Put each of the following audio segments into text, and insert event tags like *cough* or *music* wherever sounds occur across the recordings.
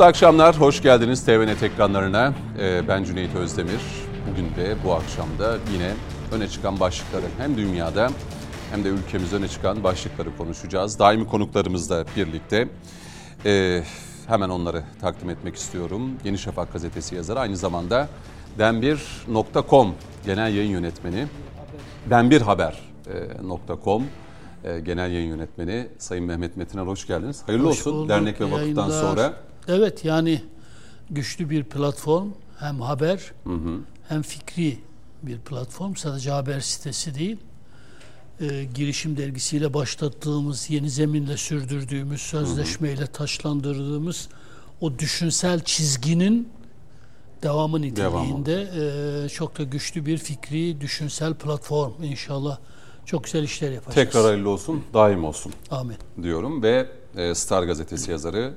Mutlu akşamlar, hoş geldiniz TVNet ekranlarına. Ee, ben Cüneyt Özdemir. Bugün de bu akşamda yine öne çıkan başlıkları hem dünyada hem de ülkemizde öne çıkan başlıkları konuşacağız. Daimi konuklarımızla birlikte ee, hemen onları takdim etmek istiyorum. Yeni Şafak gazetesi yazarı aynı zamanda denbir.com genel yayın yönetmeni, denbirhaber.com e, genel yayın yönetmeni Sayın Mehmet Metiner hoş geldiniz. Hayırlı Hoş olsun bulduk, dernek ve vakıftan sonra. Evet yani güçlü bir platform hem haber hem fikri bir platform. Sadece haber sitesi değil. Ee, girişim dergisiyle başlattığımız, yeni zeminle sürdürdüğümüz, sözleşmeyle taşlandırdığımız o düşünsel çizginin devamı niteliğinde e, çok da güçlü bir fikri, düşünsel platform inşallah. Çok güzel işler yapacağız. Tekrar hayırlı olsun, daim olsun Amin. diyorum ve e, Star gazetesi yazarı,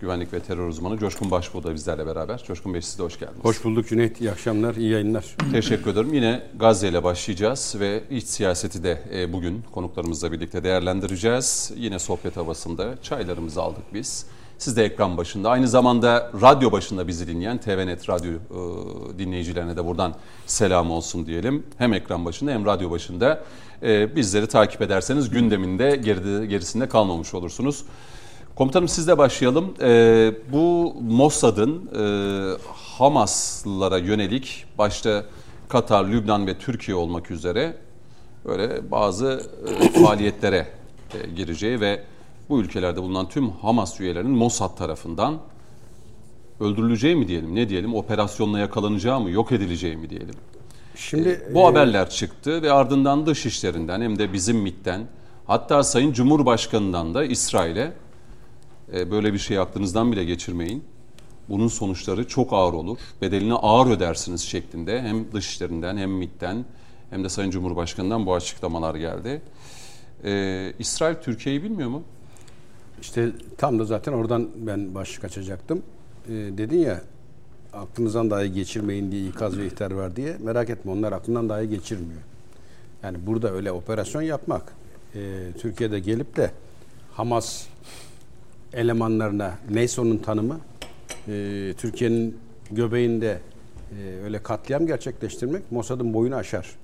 güvenlik ve terör uzmanı Coşkun Başbuğ da bizlerle beraber. Coşkun Bey siz de hoş geldiniz. Hoş bulduk Cüneyt. İyi akşamlar, iyi yayınlar. Teşekkür ederim. Yine Gazze ile başlayacağız ve iç siyaseti de e, bugün konuklarımızla birlikte değerlendireceğiz. Yine sohbet havasında çaylarımızı aldık biz. Siz de ekran başında, aynı zamanda radyo başında bizi dinleyen TVNet radyo e, dinleyicilerine de buradan selam olsun diyelim. Hem ekran başında hem radyo başında e, bizleri takip ederseniz gündeminde geride, gerisinde kalmamış olursunuz. Komutanım sizle başlayalım. Ee, bu Mossad'ın e, Hamaslılara yönelik başta Katar, Lübnan ve Türkiye olmak üzere böyle bazı e, faaliyetlere e, gireceği ve bu ülkelerde bulunan tüm Hamas üyelerinin Mossad tarafından öldürüleceği mi diyelim, ne diyelim, operasyonla yakalanacağı mı, yok edileceği mi diyelim. Şimdi Bu e, haberler çıktı ve ardından dış işlerinden hem de bizim MİT'ten hatta Sayın Cumhurbaşkanı'ndan da İsrail'e e, böyle bir şey aklınızdan bile geçirmeyin. Bunun sonuçları çok ağır olur. Bedelini ağır ödersiniz şeklinde hem dış işlerinden hem MİT'ten hem de Sayın Cumhurbaşkanı'ndan bu açıklamalar geldi. E, İsrail Türkiye'yi bilmiyor mu? işte tam da zaten oradan ben başlık açacaktım. E, dedin ya aklınızdan dahi geçirmeyin diye ikaz ve ihtar var diye. Merak etme onlar aklından dahi geçirmiyor. Yani burada öyle operasyon yapmak. e, Türkiye'de gelip de Hamas elemanlarına neyse onun tanımı e, Türkiye'nin göbeğinde e, öyle katliam gerçekleştirmek Mossad'ın boyunu aşar.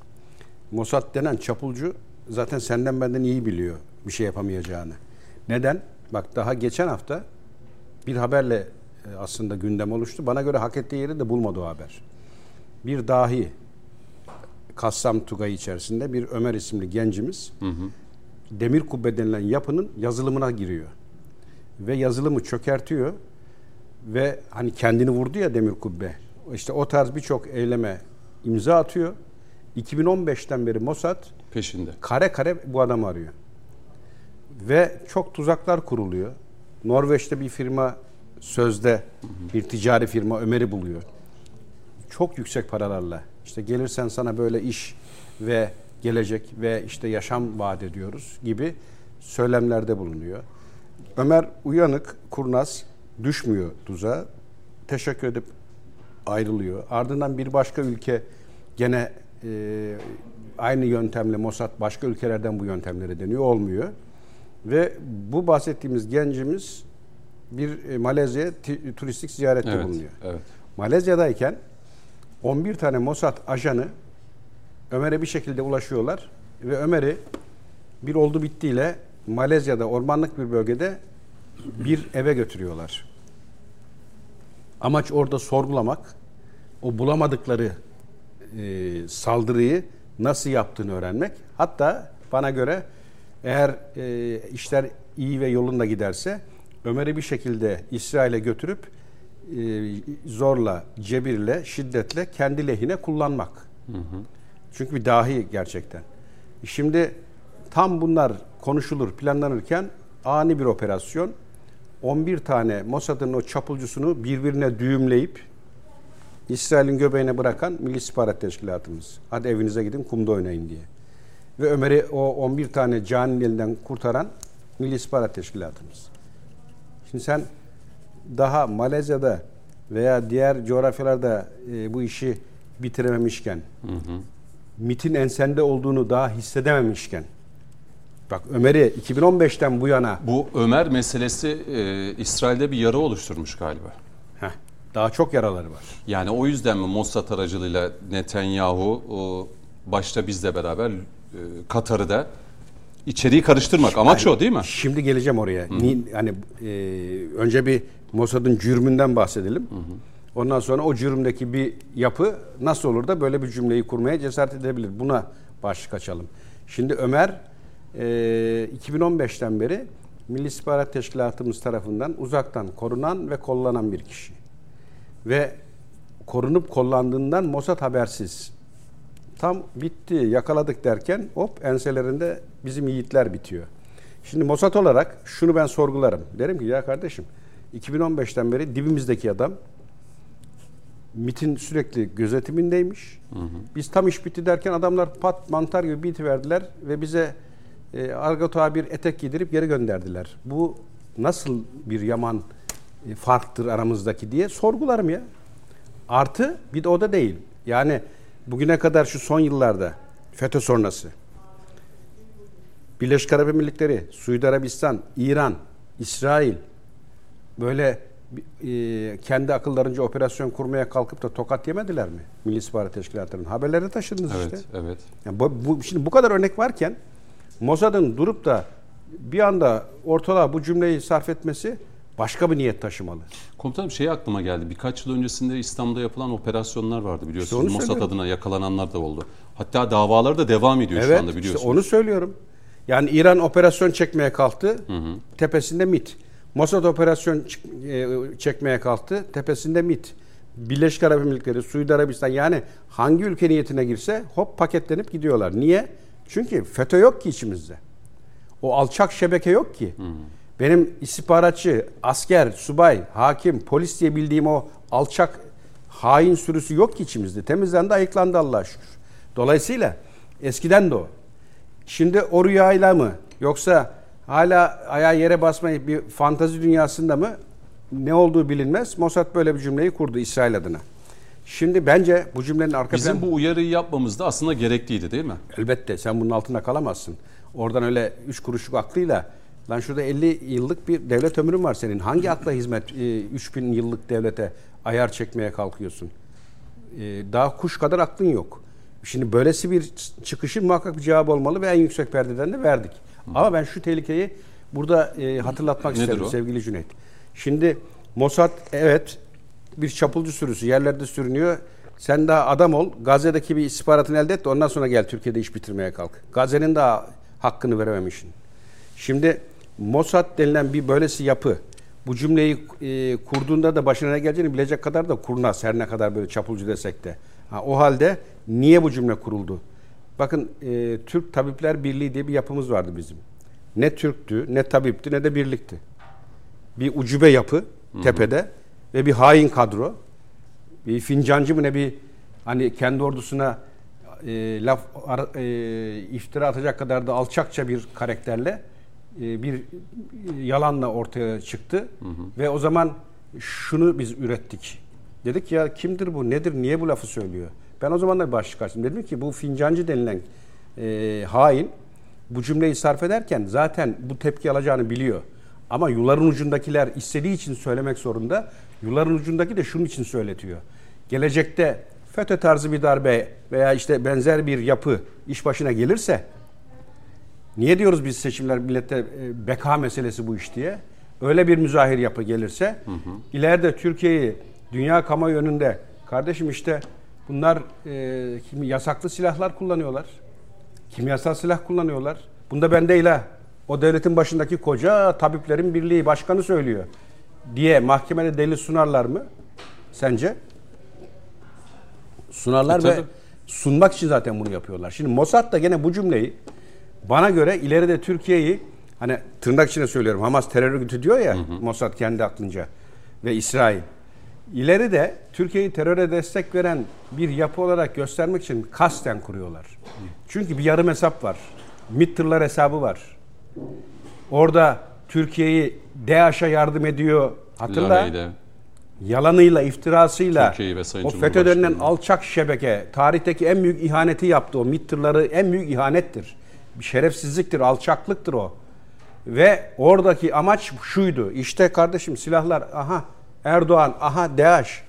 Mossad denen çapulcu zaten senden benden iyi biliyor bir şey yapamayacağını. Neden? Bak daha geçen hafta bir haberle e, aslında gündem oluştu. Bana göre hak ettiği yeri de bulmadı o haber. Bir dahi Kassam Tugay içerisinde bir Ömer isimli gencimiz demir kubbe denilen yapının yazılımına giriyor. Ve yazılımı çökertiyor ve hani kendini vurdu ya demir kubbe. İşte o tarz birçok eyleme imza atıyor. 2015'ten beri Mossad Peşinde. kare kare bu adamı arıyor. Ve çok tuzaklar kuruluyor. Norveç'te bir firma sözde bir ticari firma Ömer'i buluyor. Çok yüksek paralarla. İşte gelirsen sana böyle iş ve gelecek ve işte yaşam vaat ediyoruz gibi söylemlerde bulunuyor. Ömer uyanık, kurnaz, düşmüyor tuzağa. Teşekkür edip ayrılıyor. Ardından bir başka ülke gene e, aynı yöntemle Mossad başka ülkelerden bu yöntemleri deniyor. Olmuyor. Ve bu bahsettiğimiz gencimiz bir e, Malezya ti- turistik ziyarette Evet, bulunuyor. evet. Malezya'dayken 11 tane Mossad ajanı Ömer'e bir şekilde ulaşıyorlar ve Ömer'i bir oldu bittiyle Malezya'da ormanlık bir bölgede bir eve götürüyorlar. Amaç orada sorgulamak, o bulamadıkları e, saldırıyı nasıl yaptığını öğrenmek. Hatta bana göre eğer e, işler iyi ve yolunda giderse Ömer'i bir şekilde İsrail'e götürüp e, zorla, cebirle, şiddetle kendi lehine kullanmak. Çünkü bir dahi gerçekten. Şimdi tam bunlar konuşulur, planlanırken ani bir operasyon 11 tane Mossad'ın o çapulcusunu birbirine düğümleyip İsrail'in göbeğine bırakan Milli İstihbarat Teşkilatımız. Hadi evinize gidin kumda oynayın diye. Ve Ömer'i o 11 tane caninin elinden kurtaran Milli İstihbarat Teşkilatımız. Şimdi sen daha Malezya'da veya diğer coğrafyalarda e, bu işi bitirememişken, MIT'in ensende olduğunu daha hissedememişken, Bak Ömer'i 2015'ten bu yana Bu Ömer meselesi e, İsrail'de bir yara oluşturmuş galiba. heh, daha çok yaraları var. Yani o yüzden mi Mossad aracılığıyla Netanyahu o, başta bizle beraber e, Katar'ı da içeriği karıştırmak. Amaç o değil mi? Şimdi geleceğim oraya. Ni, hani e, önce bir Mossad'ın cürmünden bahsedelim. Ondan sonra o cürümdeki bir yapı nasıl olur da böyle bir cümleyi kurmaya cesaret edebilir. Buna başlık açalım. Şimdi Ömer e, 2015'ten beri Milli İstihbarat Teşkilatımız tarafından uzaktan korunan ve kollanan bir kişi. Ve korunup kollandığından Mossad habersiz. Tam bitti, yakaladık derken hop enselerinde bizim yiğitler bitiyor. Şimdi Mossad olarak şunu ben sorgularım. Derim ki ya kardeşim 2015'ten beri dibimizdeki adam MIT'in sürekli gözetimindeymiş. Biz tam iş bitti derken adamlar pat mantar gibi biti verdiler ve bize e, argo tabir etek giydirip geri gönderdiler. Bu nasıl bir yaman e, farktır aramızdaki diye sorgularım ya. Artı bir de o da değil. Yani bugüne kadar şu son yıllarda FETÖ sonrası Birleşik Arap Emirlikleri, Suudi Arabistan, İran, İsrail böyle e, kendi akıllarınca operasyon kurmaya kalkıp da tokat yemediler mi? Milli İstihbarat Teşkilatı'nın haberleri taşıdınız Evet, işte. evet. Yani bu, bu- şimdi bu kadar örnek varken Mossad'ın durup da bir anda ortalığa bu cümleyi sarf etmesi başka bir niyet taşımalı. Komutanım şey aklıma geldi. Birkaç yıl öncesinde İslam'da yapılan operasyonlar vardı biliyorsunuz. onu Mossad söylüyorum. adına yakalananlar da oldu. Hatta davalar da devam ediyor şu anda biliyorsunuz. işte onu söylüyorum. Yani İran operasyon çekmeye kalktı. Tepesinde MIT. Mossad operasyon e, çekmeye kalktı. Tepesinde MIT. Birleşik Arap Emirlikleri, Suudi Arabistan yani hangi ülke niyetine girse hop paketlenip gidiyorlar. Niye? Çünkü FETÖ yok ki içimizde. O alçak şebeke yok ki. Benim istihbaratçı, asker, subay, hakim, polis diye bildiğim o alçak hain sürüsü yok ki içimizde. Temizlendi, ayıklandı Allah'a şükür. Dolayısıyla eskiden de o. Şimdi o rüyayla mı yoksa hala ayağı yere basmayıp bir fantazi dünyasında mı ne olduğu bilinmez. Mossad böyle bir cümleyi kurdu İsrail adına. Şimdi bence bu cümlenin arka Bizim plan- bu uyarıyı yapmamız da aslında gerekliydi değil mi? Elbette sen bunun altında kalamazsın. Oradan öyle üç kuruşluk aklıyla lan şurada 50 yıllık bir devlet ömrün var senin. Hangi akla hizmet e, 3000 yıllık devlete ayar çekmeye kalkıyorsun? E, daha kuş kadar aklın yok. Şimdi böylesi bir çıkışın muhakkak bir cevabı olmalı ve en yüksek perdeden de verdik. Ama ben şu tehlikeyi burada e, hatırlatmak Nedir isterim o? sevgili Cüneyt. Şimdi Mossad evet bir çapulcu sürüsü yerlerde sürünüyor. Sen daha adam ol. Gazze'deki bir istihbaratını elde et de ondan sonra gel Türkiye'de iş bitirmeye kalk. Gazze'nin daha hakkını verememişsin. Şimdi Mossad denilen bir böylesi yapı bu cümleyi e, kurduğunda da başına ne geleceğini bilecek kadar da kurnaz her ne kadar böyle çapulcu desek de. Ha, o halde niye bu cümle kuruldu? Bakın e, Türk Tabipler Birliği diye bir yapımız vardı bizim. Ne Türktü, ne tabipti, ne de birlikti. Bir ucube yapı tepede ve bir hain kadro. Bir fincancı mı ne bir hani kendi ordusuna e, laf ara- e, iftira atacak kadar da alçakça bir karakterle e, bir yalanla ortaya çıktı ve o zaman şunu biz ürettik. Dedik ya kimdir bu, nedir, niye bu lafı söylüyor? Ben o zaman da bir başlık açtım. Dedim ki bu fincancı denilen e, hain bu cümleyi sarf ederken zaten bu tepki alacağını biliyor. Ama yuların ucundakiler istediği için söylemek zorunda. Yuların ucundaki de şunun için söyletiyor. Gelecekte FETÖ tarzı bir darbe veya işte benzer bir yapı iş başına gelirse Niye diyoruz biz seçimler millette e, beka meselesi bu iş diye? Öyle bir müzahir yapı gelirse ileride Türkiye'yi dünya kamuoyu önünde kardeşim işte bunlar e, kimi yasaklı silahlar kullanıyorlar. Kimyasal silah kullanıyorlar. Bunda ben değil ha. O devletin başındaki koca tabiplerin birliği başkanı söylüyor diye mahkemede delil sunarlar mı? Sence? Sunarlar E, ve sunmak için zaten bunu yapıyorlar. Şimdi Mossad da gene bu cümleyi bana göre ileride Türkiye'yi hani tırnak içine söylüyorum Hamas terör örgütü diyor ya Mossad kendi aklınca ve İsrail. İleride Türkiye'yi teröre destek veren bir yapı olarak göstermek için kasten kuruyorlar. Çünkü bir yarım hesap var. MİT tırlar hesabı var. Orada Türkiye'yi DAEŞ'e yardım ediyor. Hatırla. Lahey'de. Yalanıyla, iftirasıyla o FETÖ denilen alçak şebeke tarihteki en büyük ihaneti yaptı. O MİT tırları en büyük ihanettir. Bir şerefsizliktir, alçaklıktır o. Ve oradaki amaç şuydu. İşte kardeşim silahlar, aha Erdoğan, aha DAEŞ.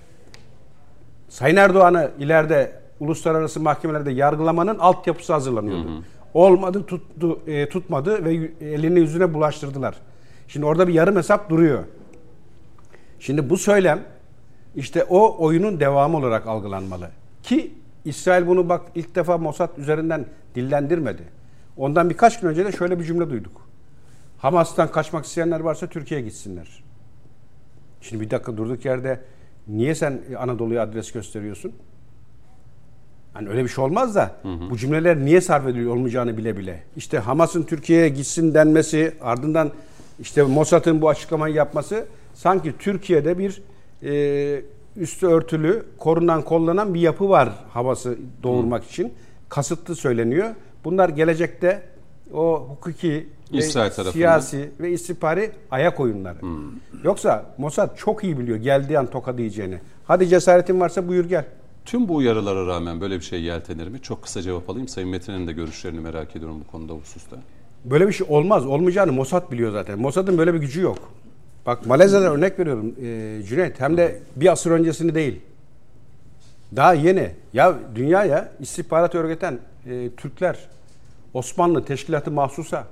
Sayın Erdoğan'ı ileride uluslararası mahkemelerde yargılamanın altyapısı hazırlanıyordu. Hı hı. Olmadı, tuttu, e, tutmadı ve elini yüzüne bulaştırdılar. Şimdi orada bir yarım hesap duruyor. Şimdi bu söylem işte o oyunun devamı olarak algılanmalı. Ki İsrail bunu bak ilk defa Mossad üzerinden dillendirmedi. Ondan birkaç gün önce de şöyle bir cümle duyduk. Hamas'tan kaçmak isteyenler varsa Türkiye'ye gitsinler. Şimdi bir dakika durduk yerde niye sen Anadolu'ya adres gösteriyorsun? Hani öyle bir şey olmaz da hı hı. bu cümleler niye sarf ediliyor olmayacağını bile bile. İşte Hamas'ın Türkiye'ye gitsin denmesi ardından işte Mossad'ın bu açıklamayı yapması sanki Türkiye'de bir e, üstü örtülü, korunan, kollanan bir yapı var havası doğurmak hmm. için. Kasıtlı söyleniyor. Bunlar gelecekte o hukuki İsrail ve siyasi ve istihbari ayak oyunları. Hmm. Yoksa Mossad çok iyi biliyor geldiği an toka diyeceğini. Hadi cesaretin varsa buyur gel. Tüm bu uyarılara rağmen böyle bir şey yeltenir mi? Çok kısa cevap alayım. Sayın Metin'in de görüşlerini merak ediyorum bu konuda hususta. Böyle bir şey olmaz. Olmayacağını Mossad biliyor zaten. Mossad'ın böyle bir gücü yok. Bak Malezya'dan örnek veriyorum e, Cüneyt. Hem de bir asır öncesini değil. Daha yeni. Ya dünyaya istihbarat örgüten e, Türkler, Osmanlı teşkilatı mahsusa,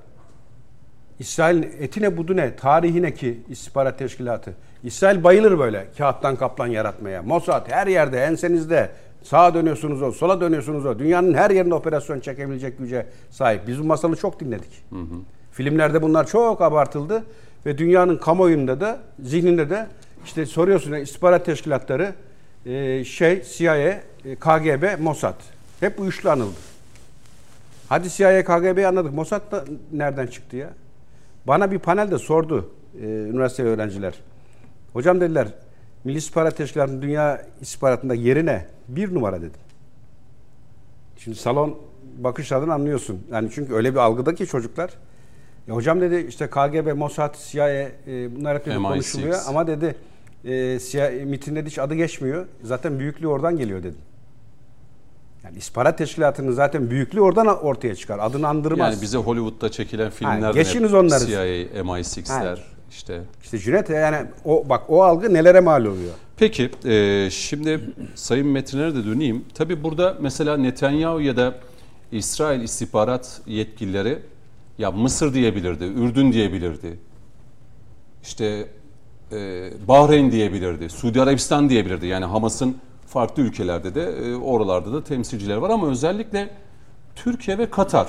İsrail'in etine budune, tarihine ki istihbarat teşkilatı. İsrail bayılır böyle kağıttan kaplan yaratmaya. Mossad her yerde ensenizde sağa dönüyorsunuz o, sola dönüyorsunuz o. Dünyanın her yerinde operasyon çekebilecek güce sahip. Biz bu masalı çok dinledik. Hı hı. Filmlerde bunlar çok abartıldı ve dünyanın kamuoyunda da zihninde de işte soruyorsun istihbarat teşkilatları e, şey CIA, e, KGB, Mossad. Hep bu üçlü anıldı. Hadi CIA, KGB'yi anladık. Mossad da nereden çıktı ya? Bana bir panelde sordu e, üniversite öğrenciler. Hocam dediler Milli İstihbarat Teşkilatı'nın dünya istihbaratında yerine Bir numara dedim. Şimdi salon bakışlardan anlıyorsun. Yani çünkü öyle bir algıda ki çocuklar. Ya hocam dedi işte KGB, Mossad, CIA e, bunlar hep konuşuluyor ama dedi e, CIA, MIT'in dedi hiç adı geçmiyor. Zaten büyüklüğü oradan geliyor dedim. Yani istihbarat teşkilatının zaten büyüklüğü oradan ortaya çıkar. Adını andırmaz. Yani bize Hollywood'da çekilen filmlerde geçiniz onları. CIA, MI6'ler işte. İşte Cüneyt yani o bak o algı nelere mal oluyor. Peki e, şimdi Sayın Metin'e de döneyim. Tabi burada mesela Netanyahu ya da İsrail istihbarat yetkilileri ya Mısır diyebilirdi, Ürdün diyebilirdi. İşte e, Bahreyn diyebilirdi, Suudi Arabistan diyebilirdi. Yani Hamas'ın farklı ülkelerde de e, oralarda da temsilciler var ama özellikle Türkiye ve Katar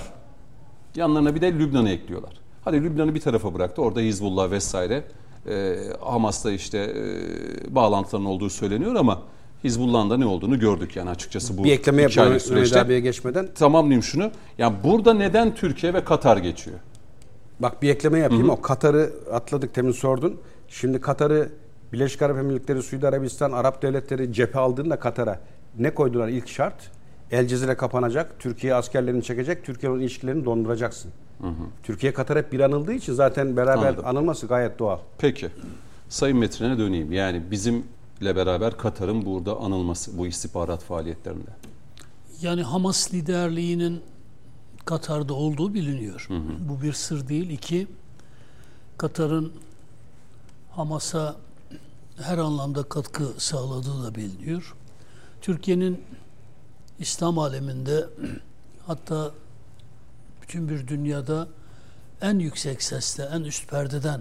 yanlarına bir de Lübnan'ı ekliyorlar. Hadi Lübnan'ı bir tarafa bıraktı. Orada Hizbullah vesaire e, Hamas'ta işte e, bağlantıların olduğu söyleniyor ama Hizbullah'ın da ne olduğunu gördük yani açıkçası bu bir ekleme yapalım süreçte. abiye geçmeden. Tamamlayayım şunu. Yani burada neden Türkiye ve Katar geçiyor? Bak bir ekleme yapayım. Hı-hı. O Katar'ı atladık temin sordun. Şimdi Katar'ı Birleşik Arap Emirlikleri, Suudi Arabistan, Arap devletleri cephe aldığında Katar'a ne koydular ilk şart? El Cezire kapanacak, Türkiye askerlerini çekecek, Türkiye'nin ilişkilerini donduracaksın. Hı hı. Türkiye Katar hep bir anıldığı için zaten beraber Anladım. anılması gayet doğal. Peki. Sayın Metin'e döneyim. Yani bizim ile beraber Katar'ın burada anılması bu istihbarat faaliyetlerinde. Yani Hamas liderliğinin Katar'da olduğu biliniyor. Hı hı. Bu bir sır değil. İki, Katar'ın Hamas'a her anlamda katkı sağladığı da biliniyor. Türkiye'nin İslam aleminde *clears throat* hatta bütün bir dünyada en yüksek sesle, en üst perdeden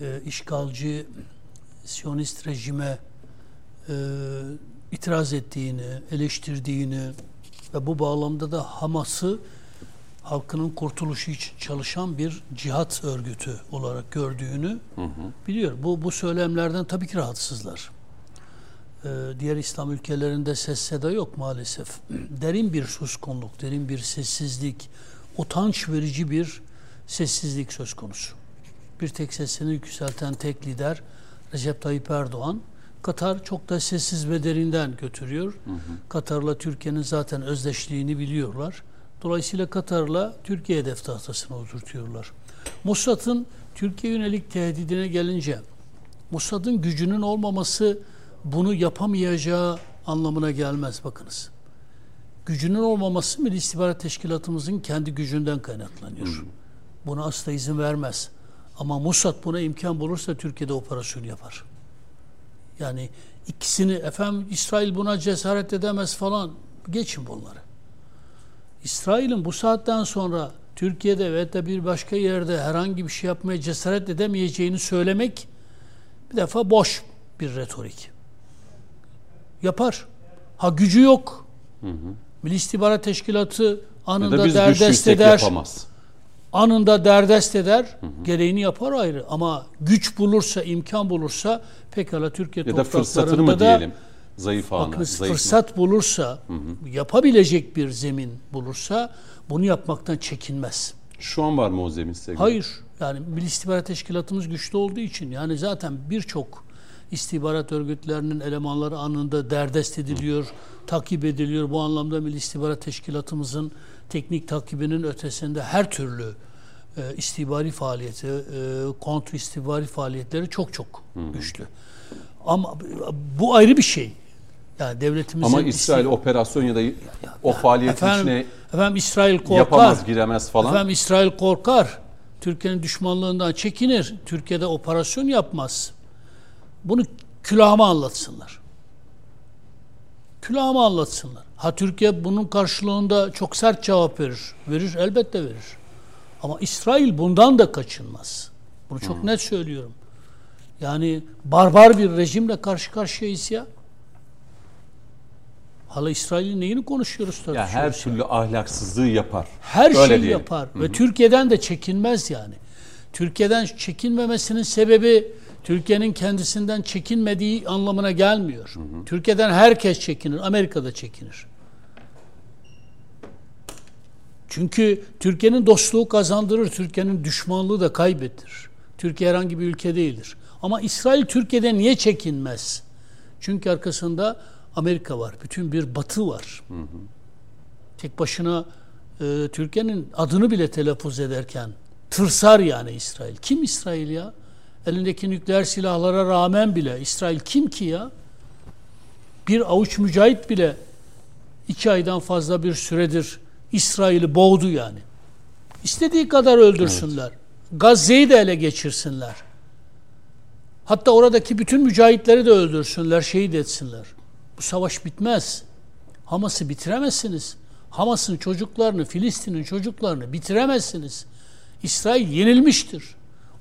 e, işgalci, Siyonist rejime e, itiraz ettiğini, eleştirdiğini ve bu bağlamda da Hamas'ı halkının kurtuluşu için çalışan bir cihat örgütü olarak gördüğünü hı hı. biliyor. Bu bu söylemlerden tabii ki rahatsızlar. Ee, diğer İslam ülkelerinde ses seda yok maalesef. *clears throat* derin bir suskunluk, derin bir sessizlik, utanç verici bir sessizlik söz konusu. Bir tek sesini yükselten tek lider Recep Tayyip Erdoğan. Katar çok da sessiz ve derinden götürüyor. Hı hı. Katar'la Türkiye'nin zaten özdeşliğini biliyorlar. Dolayısıyla Katar'la Türkiye hedef tahtasına oturtuyorlar. Mossad'ın Türkiye yönelik tehdidine gelince Mossad'ın gücünün olmaması bunu yapamayacağı anlamına gelmez bakınız. gücünün olmaması Milli İstihbarat Teşkilatımızın kendi gücünden kaynaklanıyor. Buna asla izin vermez. Ama Mossad buna imkan bulursa Türkiye'de operasyon yapar. Yani ikisini efendim İsrail buna cesaret edemez falan geçin bunları. İsrail'in bu saatten sonra Türkiye'de ve da bir başka yerde herhangi bir şey yapmaya cesaret edemeyeceğini söylemek bir defa boş bir retorik. Yapar. Ha gücü yok. Hı hı. Milli İstihbarat Teşkilatı anında derdest eder. Yapamaz. Anında derdest eder. Hı hı. Gereğini yapar ayrı. Ama güç bulursa, imkan bulursa pekala Türkiye ya da fırsatını mı da, diyelim? Zayıf anı. Bakınız zayıf fırsat mı? bulursa, hı hı. yapabilecek bir zemin bulursa bunu yapmaktan çekinmez. Şu an var mı o zemin sevgili? Hayır. Yani Milli İstihbarat Teşkilatımız güçlü olduğu için yani zaten birçok istihbarat örgütlerinin elemanları anında derdest ediliyor, takip ediliyor. Bu anlamda Milli İstihbarat Teşkilatımızın teknik takibinin ötesinde her türlü e, istihbari faaliyeti, e, kontr istihbari faaliyetleri çok çok güçlü. Ama bu ayrı bir şey. Yani devletimizin Ama İsrail isti... operasyon ya da o faaliyet efendim, içine efendim İsrail korkar. Yapamaz, giremez falan. Efendim İsrail korkar. Türkiye'nin düşmanlığından çekinir. Türkiye'de operasyon yapmaz. Bunu külahıma anlatsınlar. Külahıma anlatsınlar. Ha Türkiye bunun karşılığında çok sert cevap verir. Verir, elbette verir. Ama İsrail bundan da kaçınmaz. Bunu çok hmm. net söylüyorum. Yani barbar bir rejimle karşı karşıyayız ya. Hala İsrail'in neyini konuşuyoruz. Ya her türlü ahlaksızlığı yapar. Her Öyle şeyi diyelim. yapar Hı-hı. ve Türkiye'den de çekinmez yani. Türkiye'den çekinmemesinin sebebi Türkiye'nin kendisinden çekinmediği anlamına gelmiyor. Hı hı. Türkiye'den herkes çekinir, Amerika'da çekinir. Çünkü Türkiye'nin dostluğu kazandırır, Türkiye'nin düşmanlığı da kaybettir. Türkiye herhangi bir ülke değildir. Ama İsrail Türkiye'de niye çekinmez? Çünkü arkasında Amerika var, bütün bir batı var. Hı hı. Tek başına e, Türkiye'nin adını bile telaffuz ederken tırsar yani İsrail. Kim İsrail ya? Elindeki nükleer silahlara rağmen bile İsrail kim ki ya? Bir avuç mücahit bile iki aydan fazla bir süredir İsrail'i boğdu yani. İstediği kadar öldürsünler. Evet. Gazze'yi de ele geçirsinler. Hatta oradaki bütün mücahitleri de öldürsünler, şehit etsinler. Bu savaş bitmez. Hamas'ı bitiremezsiniz. Hamas'ın çocuklarını, Filistin'in çocuklarını bitiremezsiniz. İsrail yenilmiştir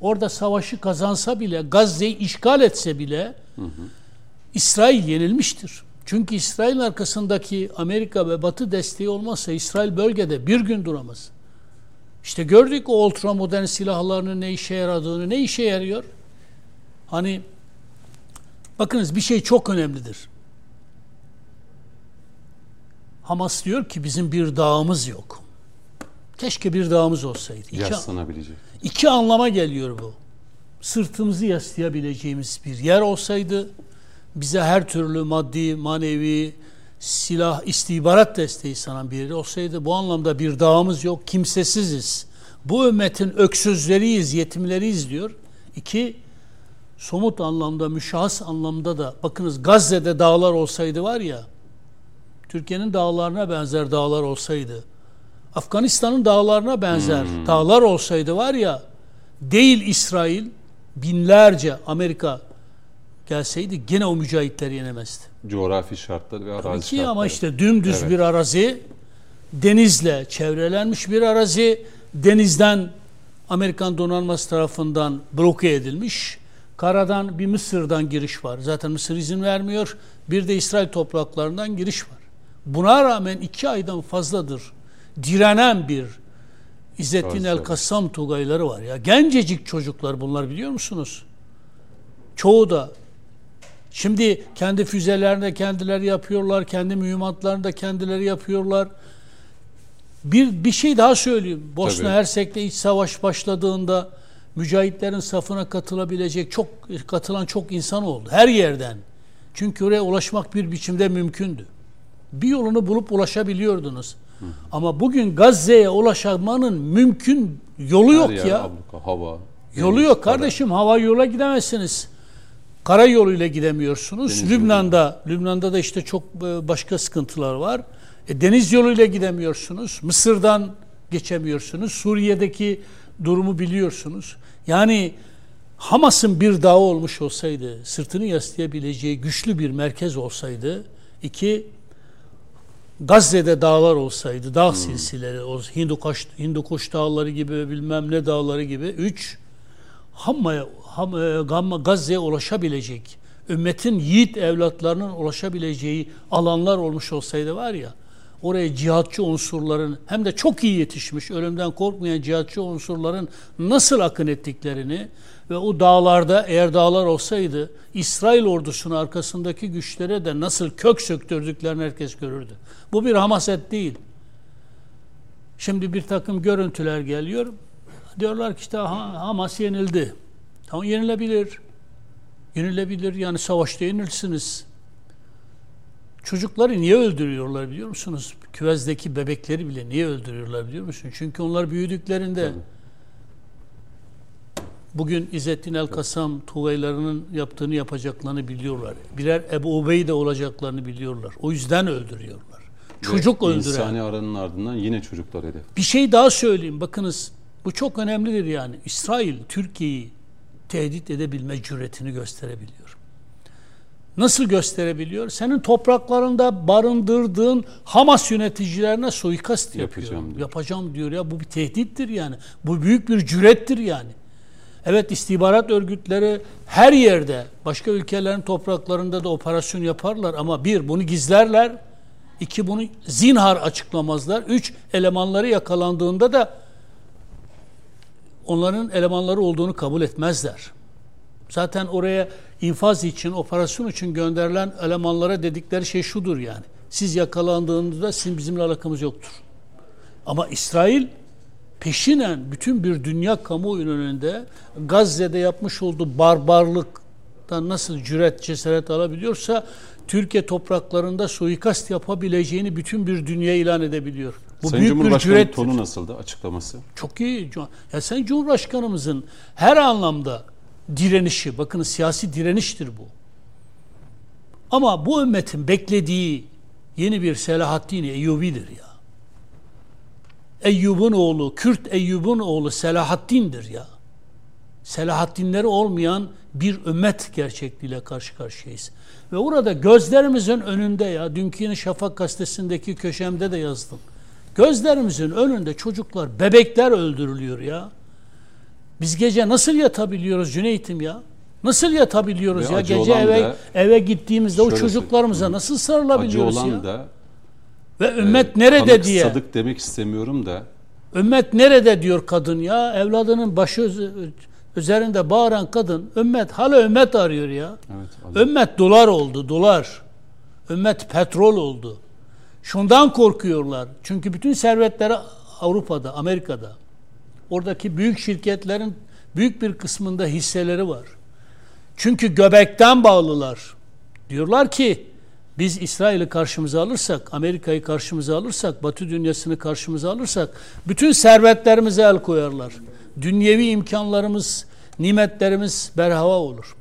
orada savaşı kazansa bile, Gazze'yi işgal etse bile hı hı. İsrail yenilmiştir. Çünkü İsrail'in arkasındaki Amerika ve Batı desteği olmazsa İsrail bölgede bir gün duramaz. İşte gördük o ultra modern silahlarının ne işe yaradığını, ne işe yarıyor? Hani bakınız bir şey çok önemlidir. Hamas diyor ki bizim bir dağımız yok. Keşke bir dağımız olsaydı. Yaslanabilecek. İki anlama geliyor bu. Sırtımızı yaslayabileceğimiz bir yer olsaydı, bize her türlü maddi, manevi, silah, istihbarat desteği sanan bir yer olsaydı, bu anlamda bir dağımız yok, kimsesiziz. Bu ümmetin öksüzleriyiz, yetimleriyiz diyor. İki, somut anlamda, müşahhas anlamda da, bakınız Gazze'de dağlar olsaydı var ya, Türkiye'nin dağlarına benzer dağlar olsaydı, Afganistan'ın dağlarına benzer hmm. dağlar olsaydı var ya değil İsrail binlerce Amerika gelseydi gene o mücahitleri yenemezdi. Coğrafi şartlar ve arazi Tabii ki şartları. ama işte dümdüz evet. bir arazi denizle çevrelenmiş bir arazi denizden Amerikan donanması tarafından bloke edilmiş. Karadan bir Mısır'dan giriş var. Zaten Mısır izin vermiyor. Bir de İsrail topraklarından giriş var. Buna rağmen iki aydan fazladır direnen bir İzzettin El Kassam Tugayları var ya. Gencecik çocuklar bunlar biliyor musunuz? Çoğu da şimdi kendi füzelerini kendileri yapıyorlar, kendi mühimmatlarını da kendileri yapıyorlar. Bir bir şey daha söyleyeyim. Bosna Hersek'te iç savaş başladığında mücahitlerin safına katılabilecek çok katılan çok insan oldu her yerden. Çünkü oraya ulaşmak bir biçimde mümkündü. Bir yolunu bulup ulaşabiliyordunuz. Ama bugün Gazze'ye ulaşmanın mümkün yolu yok Her ya. Abluka, hava. Yolu yok kardeşim. Kara. Hava yola gidemezsiniz. Karayoluyla gidemiyorsunuz. Deniz Lübnan'da, Lübnan'da da işte çok e, başka sıkıntılar var. E, deniz yoluyla gidemiyorsunuz. Mısır'dan geçemiyorsunuz. Suriye'deki durumu biliyorsunuz. Yani Hamas'ın bir dağı olmuş olsaydı, sırtını yaslayabileceği güçlü bir merkez olsaydı, iki, Gazze'de dağlar olsaydı, dağ hmm. silsileri, o Hindukuş, Hindukuş dağları gibi bilmem ne dağları gibi. Üç, Hamma'ya, Ham, e, Gazze'ye ulaşabilecek, ümmetin yiğit evlatlarının ulaşabileceği alanlar olmuş olsaydı var ya, oraya cihatçı unsurların hem de çok iyi yetişmiş, ölümden korkmayan cihatçı unsurların nasıl akın ettiklerini ve o dağlarda eğer dağlar olsaydı İsrail ordusunun arkasındaki güçlere de nasıl kök söktürdüklerini herkes görürdü. Bu bir hamaset değil. Şimdi bir takım görüntüler geliyor. Diyorlar ki işte Hamas yenildi. Tamam yenilebilir. Yenilebilir yani savaşta yenilsiniz. Çocukları niye öldürüyorlar biliyor musunuz? Küvezdeki bebekleri bile niye öldürüyorlar biliyor musun? Çünkü onlar büyüdüklerinde Tabii. Bugün İzzettin El-Kasam Tugaylarının yaptığını yapacaklarını biliyorlar. Birer Ebu Ubeyde olacaklarını biliyorlar. O yüzden öldürüyorlar. Çocuk Ve öldüren. İnsani aranın ardından yine çocuklar hedef. Bir şey daha söyleyeyim. Bakınız bu çok önemlidir yani. İsrail Türkiye'yi tehdit edebilme cüretini gösterebiliyor. Nasıl gösterebiliyor? Senin topraklarında barındırdığın Hamas yöneticilerine suikast yapıyor. Yapacağım diyor. Yapacağım diyor ya. Bu bir tehdittir yani. Bu büyük bir cürettir yani. Evet istihbarat örgütleri her yerde başka ülkelerin topraklarında da operasyon yaparlar ama bir bunu gizlerler. iki bunu zinhar açıklamazlar. Üç elemanları yakalandığında da onların elemanları olduğunu kabul etmezler. Zaten oraya infaz için, operasyon için gönderilen elemanlara dedikleri şey şudur yani. Siz yakalandığınızda sizin bizimle alakamız yoktur. Ama İsrail peşinen bütün bir dünya kamuoyunun önünde Gazze'de yapmış olduğu barbarlıktan nasıl cüret, cesaret alabiliyorsa Türkiye topraklarında suikast yapabileceğini bütün bir dünya ilan edebiliyor. Bu Sayın büyük bir cüret. tonu nasıldı açıklaması? Çok iyi. Ya Sayın Cumhurbaşkanımızın her anlamda direnişi, bakın siyasi direniştir bu. Ama bu ümmetin beklediği yeni bir Selahaddin Eyyubi'dir ya. Eyyub'un oğlu, Kürt Eyyub'un oğlu Selahaddin'dir ya. Selahaddinleri olmayan bir ümmet gerçekliğiyle karşı karşıyayız. Ve orada gözlerimizin önünde ya, dünkü yine Şafak gazetesindeki köşemde de yazdım. Gözlerimizin önünde çocuklar, bebekler öldürülüyor ya. Biz gece nasıl yatabiliyoruz Cüneyt'im ya? Nasıl yatabiliyoruz Ve ya? Gece eve eve gittiğimizde o çocuklarımıza nasıl sarılabiliyoruz acı olan ya? Da, Ve ümmet e, nerede diye. Sadık demek istemiyorum da. Ümmet nerede diyor kadın ya? Evladının başı üzerinde bağıran kadın ümmet hala ümmet arıyor ya. Evet, ümmet dolar oldu, dolar. Ümmet petrol oldu. Şundan korkuyorlar. Çünkü bütün servetleri Avrupa'da, Amerika'da. Oradaki büyük şirketlerin büyük bir kısmında hisseleri var. Çünkü göbekten bağlılar. Diyorlar ki biz İsrail'i karşımıza alırsak, Amerika'yı karşımıza alırsak, Batı dünyasını karşımıza alırsak bütün servetlerimize el koyarlar. Dünyevi imkanlarımız, nimetlerimiz berhava olur.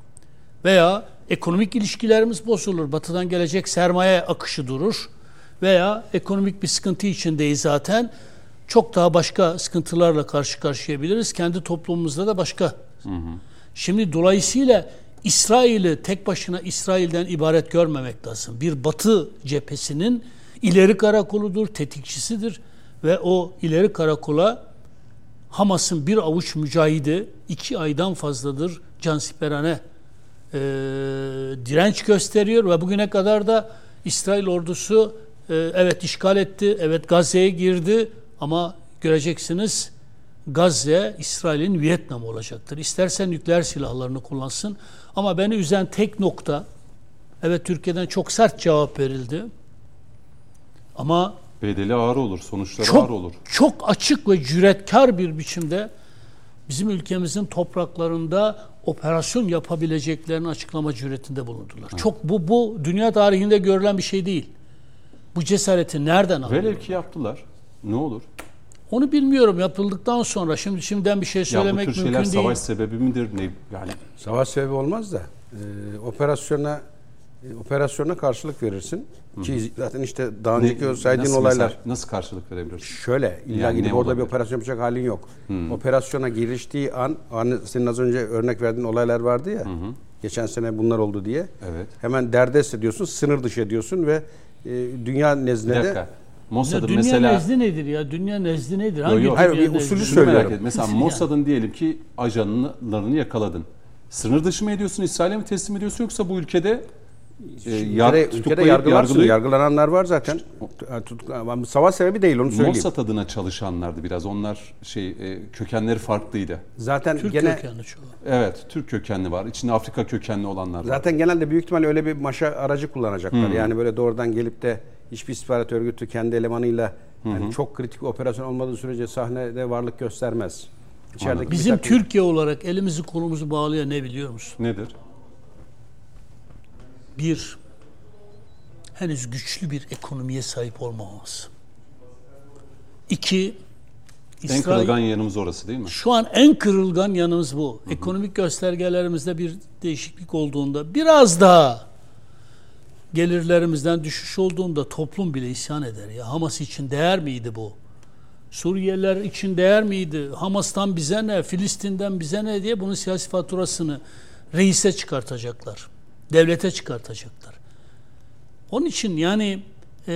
Veya ekonomik ilişkilerimiz bozulur. Batıdan gelecek sermaye akışı durur. Veya ekonomik bir sıkıntı içindeyiz zaten çok daha başka sıkıntılarla karşı karşıyabiliriz. Kendi toplumumuzda da başka. Hı hı. Şimdi dolayısıyla İsrail'i tek başına İsrail'den ibaret görmemek lazım. Bir batı cephesinin ileri karakoludur, tetikçisidir ve o ileri karakola Hamas'ın bir avuç mücahidi iki aydan fazladır cansiperane e, direnç gösteriyor ve bugüne kadar da İsrail ordusu e, evet işgal etti, evet Gazze'ye girdi ama göreceksiniz Gazze İsrail'in Vietnam olacaktır. İstersen nükleer silahlarını kullansın. Ama beni üzen tek nokta evet Türkiye'den çok sert cevap verildi. Ama bedeli ağır olur, sonuçları çok, ağır olur. Çok açık ve cüretkar bir biçimde bizim ülkemizin topraklarında operasyon yapabileceklerini açıklama cüretinde bulundular. Evet. Çok bu bu dünya tarihinde görülen bir şey değil. Bu cesareti nereden aldılar? Velev ki yaptılar. Ne olur? Onu bilmiyorum yapıldıktan sonra. Şimdi şimdiden bir şey söylemek mümkün değil. Ya bu tür şeyler savaş sebebi midir? Ne, yani Savaş sebebi olmaz da e, operasyona E, operasyona karşılık verirsin. Ki zaten işte daha önceki Ne- saydığın nasıl olaylar. mesela- nasıl karşılık verebilirsin? Şöyle illa Yani gidip orada bir operasyon yapacak halin yok. Operasyona giriştiği an hani senin az önce örnek verdiğin olaylar vardı ya. Geçen sene bunlar oldu diye. Evet. Hemen derdest ediyorsun, sınır dışı ediyorsun ve e, dünya Bir nezdinde dakika. Mossad'ın dünya mesela... nezdi nedir ya? Dünya nezdi nedir? Hangi yo. Hayır, dünya bir nezdi? usulü Şunu söylüyorum. merak. Mesela Nasıl Mossad'ın diyelim ki ajanlarını yakaladın. Sınır dışı mı ediyorsun, İsrail'e mi teslim ediyorsun yoksa bu ülkede e, yar, ülkede, yargılarsın. yargılayıp Yargılananlar var zaten. Tutuk- Savaş sebebi değil onu söyleyeyim. Mossad adına çalışanlardı biraz. Onlar şey e, kökenleri farklıydı. Zaten Türk gene kökenli çoğu. Evet, Türk kökenli var. İçinde Afrika kökenli olanlar var. zaten genelde büyük ihtimalle öyle bir maşa aracı kullanacaklar. Hmm. Yani böyle doğrudan gelip de hiçbir istihbarat örgütü kendi elemanıyla yani çok kritik bir operasyon olmadığı sürece sahnede varlık göstermez. İçerideki Bizim takım- Türkiye olarak elimizi kolumuzu bağlayan ne biliyor musun? Nedir? Bir, henüz güçlü bir ekonomiye sahip olmamamız. İki, En İsrail, kırılgan yanımız orası değil mi? şu an en kırılgan yanımız bu. Ekonomik göstergelerimizde bir değişiklik olduğunda biraz daha gelirlerimizden düşüş olduğunda toplum bile isyan eder ya. Hamas için değer miydi bu? Suriyeliler için değer miydi? Hamas'tan bize ne, Filistin'den bize ne diye bunun siyasi faturasını reise çıkartacaklar. Devlete çıkartacaklar. Onun için yani e,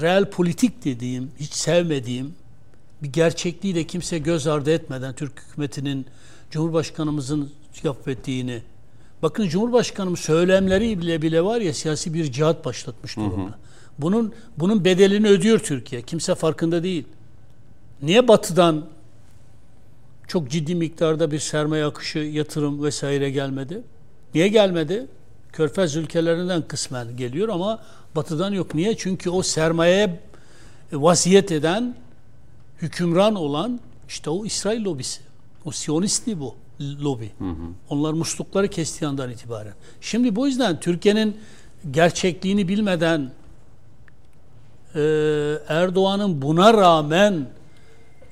real politik dediğim, hiç sevmediğim bir gerçekliği de kimse göz ardı etmeden Türk hükümetinin Cumhurbaşkanımızın yapıp ettiğini bakın Cumhurbaşkanımız söylemleri bile bile var ya siyasi bir cihat başlatmış durumda. Bunun bunun bedelini ödüyor Türkiye. Kimse farkında değil. Niye batıdan çok ciddi miktarda bir sermaye akışı, yatırım vesaire gelmedi? Niye gelmedi? Körfez ülkelerinden kısmen geliyor ama batıdan yok. Niye? Çünkü o sermayeye vasiyet eden, hükümran olan işte o İsrail lobisi. O Siyonistli bu lobi. Onlar muslukları kestiği andan itibaren. Şimdi bu yüzden Türkiye'nin gerçekliğini bilmeden e, Erdoğan'ın buna rağmen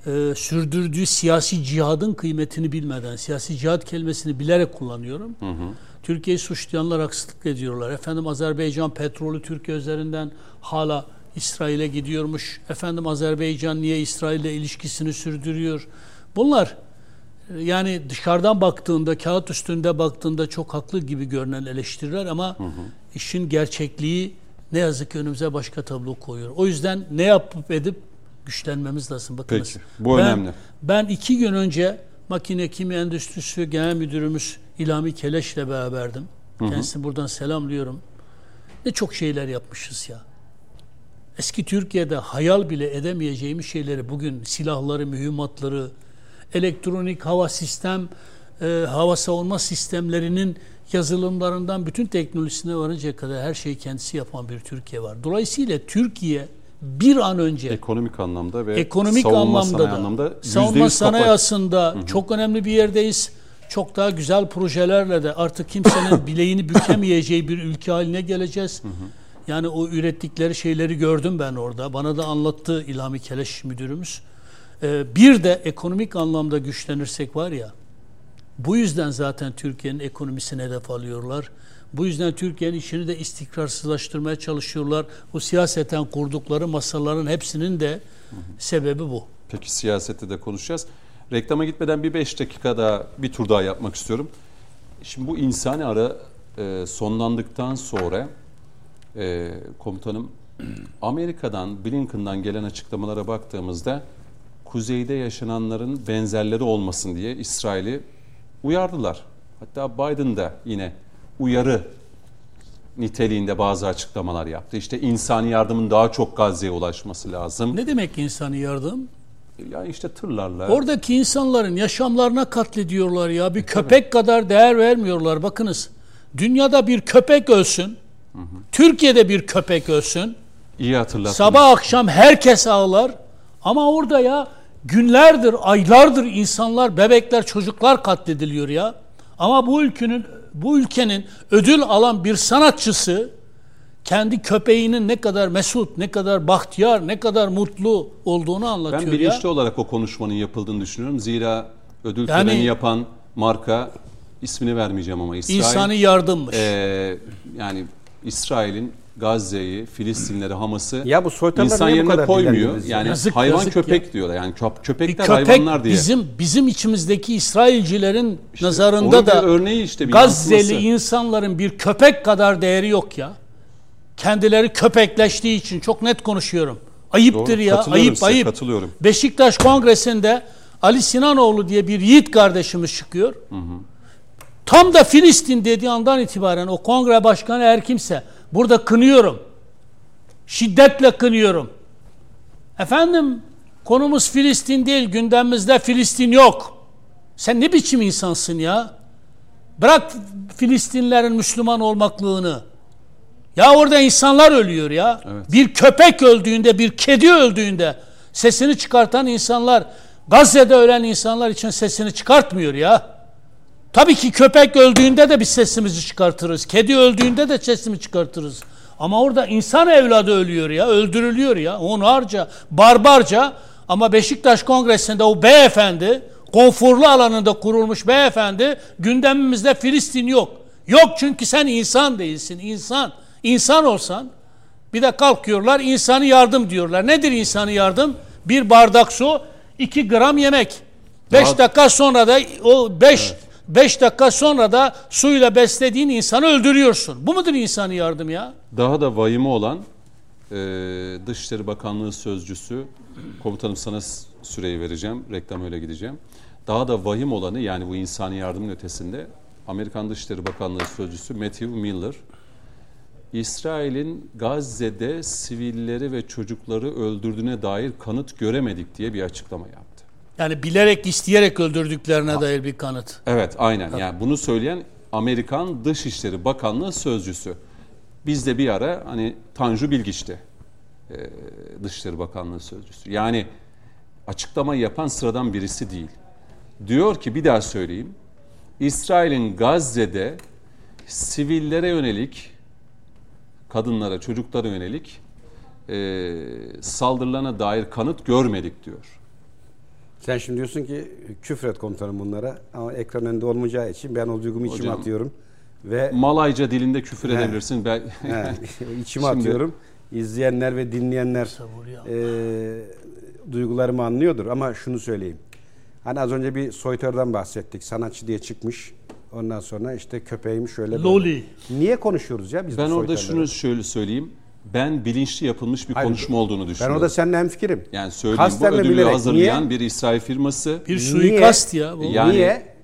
e, sürdürdüğü siyasi cihadın kıymetini bilmeden, siyasi cihat kelimesini bilerek kullanıyorum. Türkiye'yi suçlayanlar haksızlık ediyorlar. Efendim Azerbaycan petrolü Türkiye üzerinden hala İsrail'e gidiyormuş. Efendim Azerbaycan niye İsrail'le ilişkisini sürdürüyor? Bunlar yani dışarıdan baktığında, kağıt üstünde baktığında çok haklı gibi görünen eleştiriler ama işin gerçekliği ne yazık ki önümüze başka tablo koyuyor. O yüzden ne yapıp edip güçlenmemiz lazım. Bakınız. Peki, bu ben, önemli. Ben iki gün önce Makine Kimya Endüstrisi Genel Müdürümüz İlhami Keleş'le beraberdim. Kendisini buradan selamlıyorum. Ne çok şeyler yapmışız ya. Eski Türkiye'de hayal bile edemeyeceğimiz şeyleri bugün silahları, mühimmatları, elektronik hava sistem, e, hava savunma sistemlerinin yazılımlarından bütün teknolojisine varıncaya kadar her şeyi kendisi yapan bir Türkiye var. Dolayısıyla Türkiye bir an önce Ekonomik anlamda ve ekonomik savunma anlamda sanayi da anlamda savunma %100 sanayi kapak- aslında çok önemli bir yerdeyiz. Çok daha güzel projelerle de artık kimsenin *coughs* bileğini bükemeyeceği bir ülke haline geleceğiz. Yani o ürettikleri şeyleri gördüm ben orada. Bana da anlattı İlhami Keleş müdürümüz. Ee, bir de ekonomik anlamda güçlenirsek var ya, bu yüzden zaten Türkiye'nin ekonomisini hedef alıyorlar. Bu yüzden Türkiye'nin işini de istikrarsızlaştırmaya çalışıyorlar. Bu siyaseten kurdukları masaların hepsinin de sebebi bu. Peki siyasette de konuşacağız. Reklama gitmeden bir beş dakika daha bir tur daha yapmak istiyorum. Şimdi bu insani ara e, sonlandıktan sonra e, komutanım *clears throat* Amerika'dan Blinken'dan gelen açıklamalara baktığımızda kuzeyde yaşananların benzerleri olmasın diye İsrail'i uyardılar. Hatta Biden da yine uyarı niteliğinde bazı açıklamalar yaptı. İşte insani yardımın daha çok Gazze'ye ulaşması lazım. Ne demek insani yardım? Yani işte tırlarla. Oradaki insanların yaşamlarına katlediyorlar ya. Bir köpek kadar değer vermiyorlar. Bakınız dünyada bir köpek ölsün. Türkiye'de bir köpek ölsün. İyi hatırlattınız. Sabah akşam herkes ağlar. Ama orada ya günlerdir, aylardır insanlar, bebekler, çocuklar katlediliyor ya. Ama bu ülkenin bu ülkenin ödül alan bir sanatçısı kendi köpeğinin ne kadar mesut, ne kadar bahtiyar, ne kadar mutlu olduğunu anlatıyor Ben ya. bilinçli olarak o konuşmanın yapıldığını düşünüyorum. Zira ödül Yani- töreni yapan marka ismini vermeyeceğim ama İsrail İnsani yardımmış. e, yani İsrail'in Gazze'yi, Filistinleri, Hamas'ı Ya bu insan bu yerine kadar koymuyor. Yani Yazık, hayvan yazık köpek ya. diyorlar. Yani köp- Bir köpekler köpek hayvanlar diye. bizim bizim içimizdeki İsrailcilerin İşte nazarında da örneği işte bir Gazze'li yansıması. insanların bir köpek kadar değeri yok ya. Kendileri köpekleştiği için çok net konuşuyorum. Ayıptır Doğru, ya. Ayıp size, ayıp. katılıyorum. Beşiktaş Kongresi'nde Ali Sinanoğlu diye bir yiğit kardeşimiz çıkıyor. Tam da Filistin dediği andan itibaren o kongre başkanı her kimse burada kınıyorum. Şiddetle kınıyorum. Efendim konumuz Filistin değil gündemimizde Filistin yok. Sen ne biçim insansın ya? Bırak Filistinlerin Müslüman olmaklığını. Ya orada insanlar ölüyor ya. Evet. Bir köpek öldüğünde, bir kedi öldüğünde sesini çıkartan insanlar Gazze'de ölen insanlar için sesini çıkartmıyor ya. Tabii ki köpek öldüğünde de biz sesimizi çıkartırız. Kedi öldüğünde de sesimi çıkartırız. Ama orada insan evladı ölüyor ya, öldürülüyor ya. Onlarca, barbarca ama Beşiktaş Kongresi'nde o beyefendi, konforlu alanında kurulmuş beyefendi gündemimizde Filistin yok. Yok çünkü sen insan değilsin, insan. İnsan olsan bir de kalkıyorlar insanı yardım diyorlar. Nedir insanı yardım? Bir bardak su, iki gram yemek. Beş dakika sonra da o beş beş dakika sonra da suyla beslediğin insanı öldürüyorsun. Bu mudur insanı yardım ya? Daha da vahimi olan e, Dışişleri Bakanlığı Sözcüsü, komutanım sana süreyi vereceğim, reklam öyle gideceğim. Daha da vahim olanı yani bu insani yardımın ötesinde Amerikan Dışişleri Bakanlığı Sözcüsü Matthew Miller, İsrail'in Gazze'de sivilleri ve çocukları öldürdüğüne dair kanıt göremedik diye bir açıklama yaptı. Yani bilerek isteyerek öldürdüklerine dair bir kanıt. Evet aynen yani bunu söyleyen Amerikan Dışişleri Bakanlığı Sözcüsü. Biz de bir ara hani Tanju Bilgiç'ti e, Dışişleri Bakanlığı Sözcüsü. Yani açıklama yapan sıradan birisi değil. Diyor ki bir daha söyleyeyim. İsrail'in Gazze'de sivillere yönelik, kadınlara, çocuklara yönelik e, saldırılarına dair kanıt görmedik diyor. Sen şimdi diyorsun ki küfret komutanım bunlara ama ekran önünde olmayacağı için ben o duygumu içime Hocam, atıyorum ve Malayca dilinde küfür edebilirsin. Ben, he, *laughs* içime Şimdi- atıyorum. İzleyenler ve dinleyenler e, duygularımı anlıyordur ama şunu söyleyeyim. Hani az önce bir soytarıdan bahsettik. Sanatçı diye çıkmış. Ondan sonra işte köpeğim şöyle böyle. Loli. Niye konuşuyoruz ya biz Ben bu orada şunu şöyle söyleyeyim. Ben bilinçli yapılmış bir Hayır, konuşma olduğunu Ben düşünüyorum. orada seninle hemfikirim. yani söyleyeyim bu Kasten ve ödülü bilerek. hazırlayan Niye? bir İsrail firması. Bir Niye? suikast ya bu. Yani- Niye?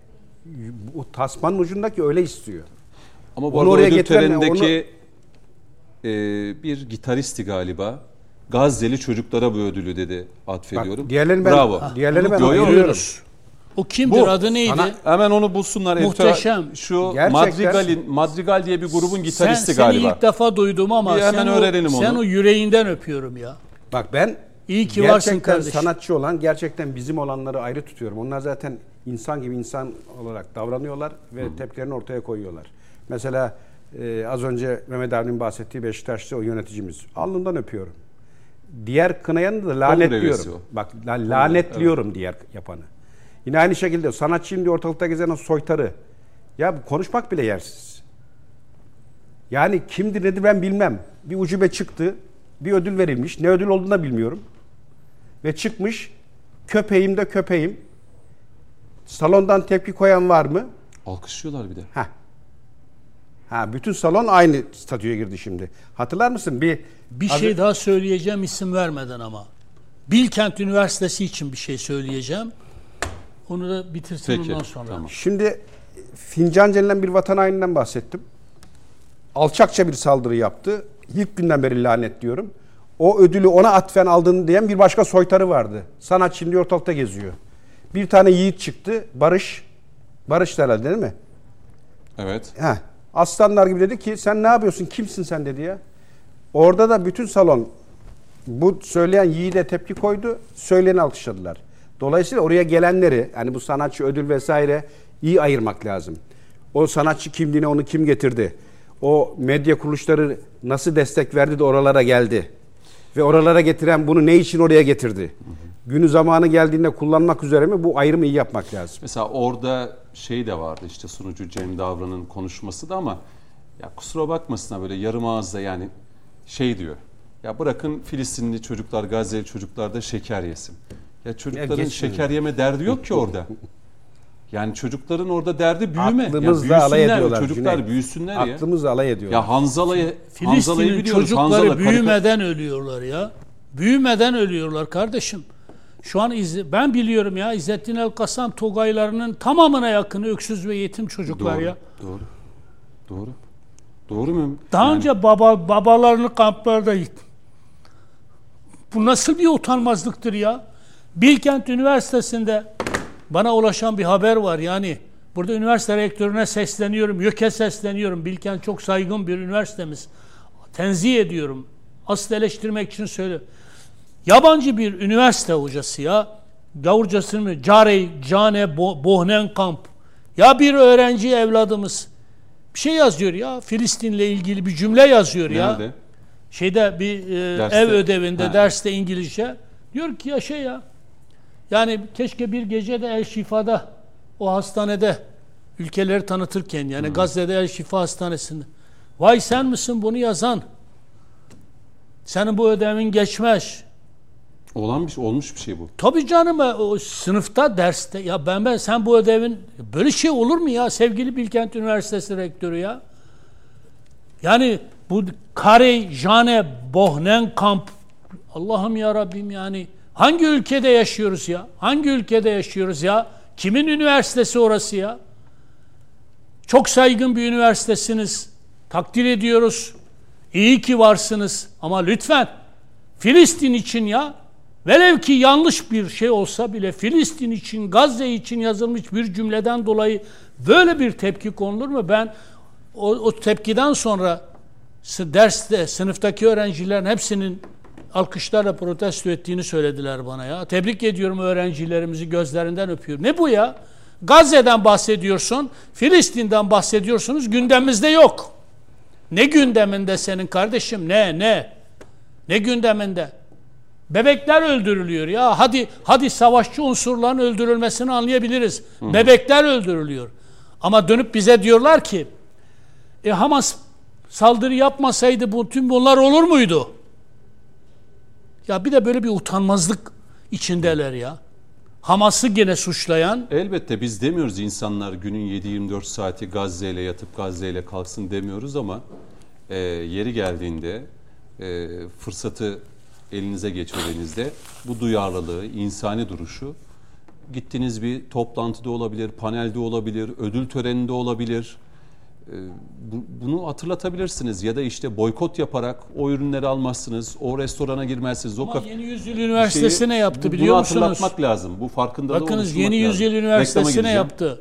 Bu tasmanın ucundaki öyle istiyor. Ama bu Onu arada oraya ödül getiren- törenindeki e, bir gitaristi galiba. Gazze'li çocuklara bu ödülü dedi atfediyorum. Bak, diğerlerini ben- Bravo. diğerlerini ben Yo, yo, ayırıyorum. O kimdir? Bu, Adı neydi? sana- Hemen onu bulsunlar. Muhteşem. Şu Gerçekten- Madrigal'in Madrigal diye bir grubun sen, gitaristi seni galiba. ilk defa duydum ama Bir hemen sen, o, öğrenelim sen onu. o yüreğinden öpüyorum ya. Bak ben İyi ki varsın gerçekten kardeşim. sanatçı olan, gerçekten bizim olanları ayrı tutuyorum. Onlar zaten insan gibi insan olarak davranıyorlar ve tepkilerini ortaya koyuyorlar. Mesela e, az önce Mehmet abinin bahsettiği Beşiktaş'ta o yöneticimiz. Alnından öpüyorum. Diğer kınayanı da lanetliyorum. Bak la- lanetliyorum diğer yapanı. Yine aynı şekilde sanatçıyım diye ortalıkta gezen o soytarı. Ya konuşmak bile yersiz. Yani kimdir nedir ben bilmem. Bir ucube çıktı. Bir ödül verilmiş. Ne ödül olduğunu da bilmiyorum. Ve çıkmış. Köpeğim de köpeğim. Salondan tepki koyan var mı? Alkışlıyorlar bir de. Ha. Ha bütün salon aynı statüye girdi şimdi. Hatırlar mısın? Bir Bir az- şey daha söyleyeceğim isim vermeden ama. Bilkent Üniversitesi için bir şey söyleyeceğim. Onu da bitirsin Peki, ondan sonra. tamam. Şimdi fincan denilen bir vatan haininden bahsettim. Alçakça bir saldırı yaptı. İlk günden beri lanetliyorum. O ödülü ona atfen aldın diyen bir başka soytarı vardı. Sanat şimdi ortalıkta geziyor. Bir tane yiğit çıktı. Barış. Barış herhalde değil mi? Evet. Heh. Aslanlar gibi dedi ki sen ne yapıyorsun? Kimsin sen dedi ya. Orada da bütün salon bu söyleyen yiğide tepki koydu. Söyleyeni alkışladılar. Dolayısıyla oraya gelenleri hani bu sanatçı ödül vesaire iyi ayırmak lazım. O sanatçı kimliğine onu kim getirdi? O medya kuruluşları nasıl destek verdi de oralara geldi? Ve oralara getiren bunu ne için oraya getirdi? Günü zamanı geldiğinde kullanmak üzere mi? Bu ayrımı iyi yapmak lazım. Mesela orada şey de vardı işte sunucu Cem Davran'ın konuşması da ama Ya kusura bakmasın ha böyle yarım ağızda yani şey diyor. Ya bırakın Filistinli çocuklar, Gazze'li çocuklar da şeker yesin. Ya çocukların geçmiyor. şeker yeme derdi yok ki *laughs* orada. Yani çocukların orada derdi büyüme. Aklımızla ya alay ediyorlar. Çocuklar Cüneyt. büyüsünler ya. Aklımızla alay ediyorlar. Ya Hanzala'yı Hanzala'yı biliyoruz. çocukları Hanzala, büyümeden ölüyorlar ya. Büyümeden ölüyorlar kardeşim. Şu an İzz- ben biliyorum ya İzzettin El Kasam Togaylarının tamamına yakını öksüz ve yetim çocuklar Doğru, ya. Doğru. Doğru. Doğru mu? Daha Yani önce baba babalarını kamplarda yıktı. Bu nasıl bir utanmazlıktır ya? Bilkent Üniversitesi'nde bana ulaşan bir haber var. Yani burada üniversite rektörüne sesleniyorum, YÖK'e sesleniyorum. Bilkent çok saygın bir üniversitemiz. Tenzih ediyorum. Asıl eleştirmek için söylüyorum. Yabancı bir üniversite hocası ya. Gavurcasını mı? Carey, Cane, Bo- Bohnenkamp. Ya bir öğrenci evladımız bir şey yazıyor ya. Filistin'le ilgili bir cümle yazıyor ya Nerede? şeyde bir e, Derste. ev ödevinde Ha. derste İngilizce diyor ki ya şey ya yani keşke bir gece de El Şifa'da o hastanede ülkeleri tanıtırken yani Gazze'de El Şifa Hastanesi'nde. Vay sen misin bunu yazan? Senin bu ödevin geçmez. Olan bir şey, olmuş bir şey bu. Tabii canım e, o sınıfta derste. Ya ben ben sen bu ödevin böyle şey olur mu ya sevgili Bilkent Üniversitesi rektörü ya? Yani bu Kare, Jane, Bohnenkamp Allah'ım ya Rabbim yani hangi ülkede yaşıyoruz ya? Hangi ülkede yaşıyoruz ya? Kimin üniversitesi orası ya? Çok saygın bir üniversitesiniz. Takdir ediyoruz. İyi ki varsınız. Ama lütfen Filistin için ya velev ki yanlış bir şey olsa bile Filistin için, Gazze için yazılmış bir cümleden dolayı böyle bir tepki konulur mu? Ben o, o tepkiden sonra derste sınıftaki öğrencilerin hepsinin alkışlarla protesto ettiğini söylediler bana ya. Tebrik ediyorum öğrencilerimizi gözlerinden öpüyorum. Ne bu ya? Gazze'den bahsediyorsun, Filistin'den bahsediyorsunuz, gündemimizde yok. Ne gündeminde senin kardeşim? Ne ne? Ne gündeminde? Bebekler öldürülüyor ya. Hadi hadi savaşçı unsurların öldürülmesini anlayabiliriz. Bebekler öldürülüyor. Ama dönüp bize diyorlar ki e Hamas saldırı yapmasaydı bu tüm bunlar olur muydu? Ya bir de böyle bir utanmazlık içindeler ya. Hamas'ı gene suçlayan Elbette biz demiyoruz insanlar günün 7-24 saati Gazze ile yatıp Gazze ile kalksın demiyoruz ama e, yeri geldiğinde e, fırsatı elinize geçirdiğinizde bu duyarlılığı, insani duruşu gittiğiniz bir toplantıda olabilir, panelde olabilir, ödül töreninde olabilir. E, bu- bunu hatırlatabilirsiniz ya da işte boykot yaparak o ürünleri almazsınız, o restorana girmezsiniz, o ama. Yeni Yüzyıl Üniversitesi ne yaptı biliyor bunu musunuz? hatırlatmak lazım. Bu farkındalığı Bakınız Yeni lazım. Yüzyıl Reklama Üniversitesi ne yaptı?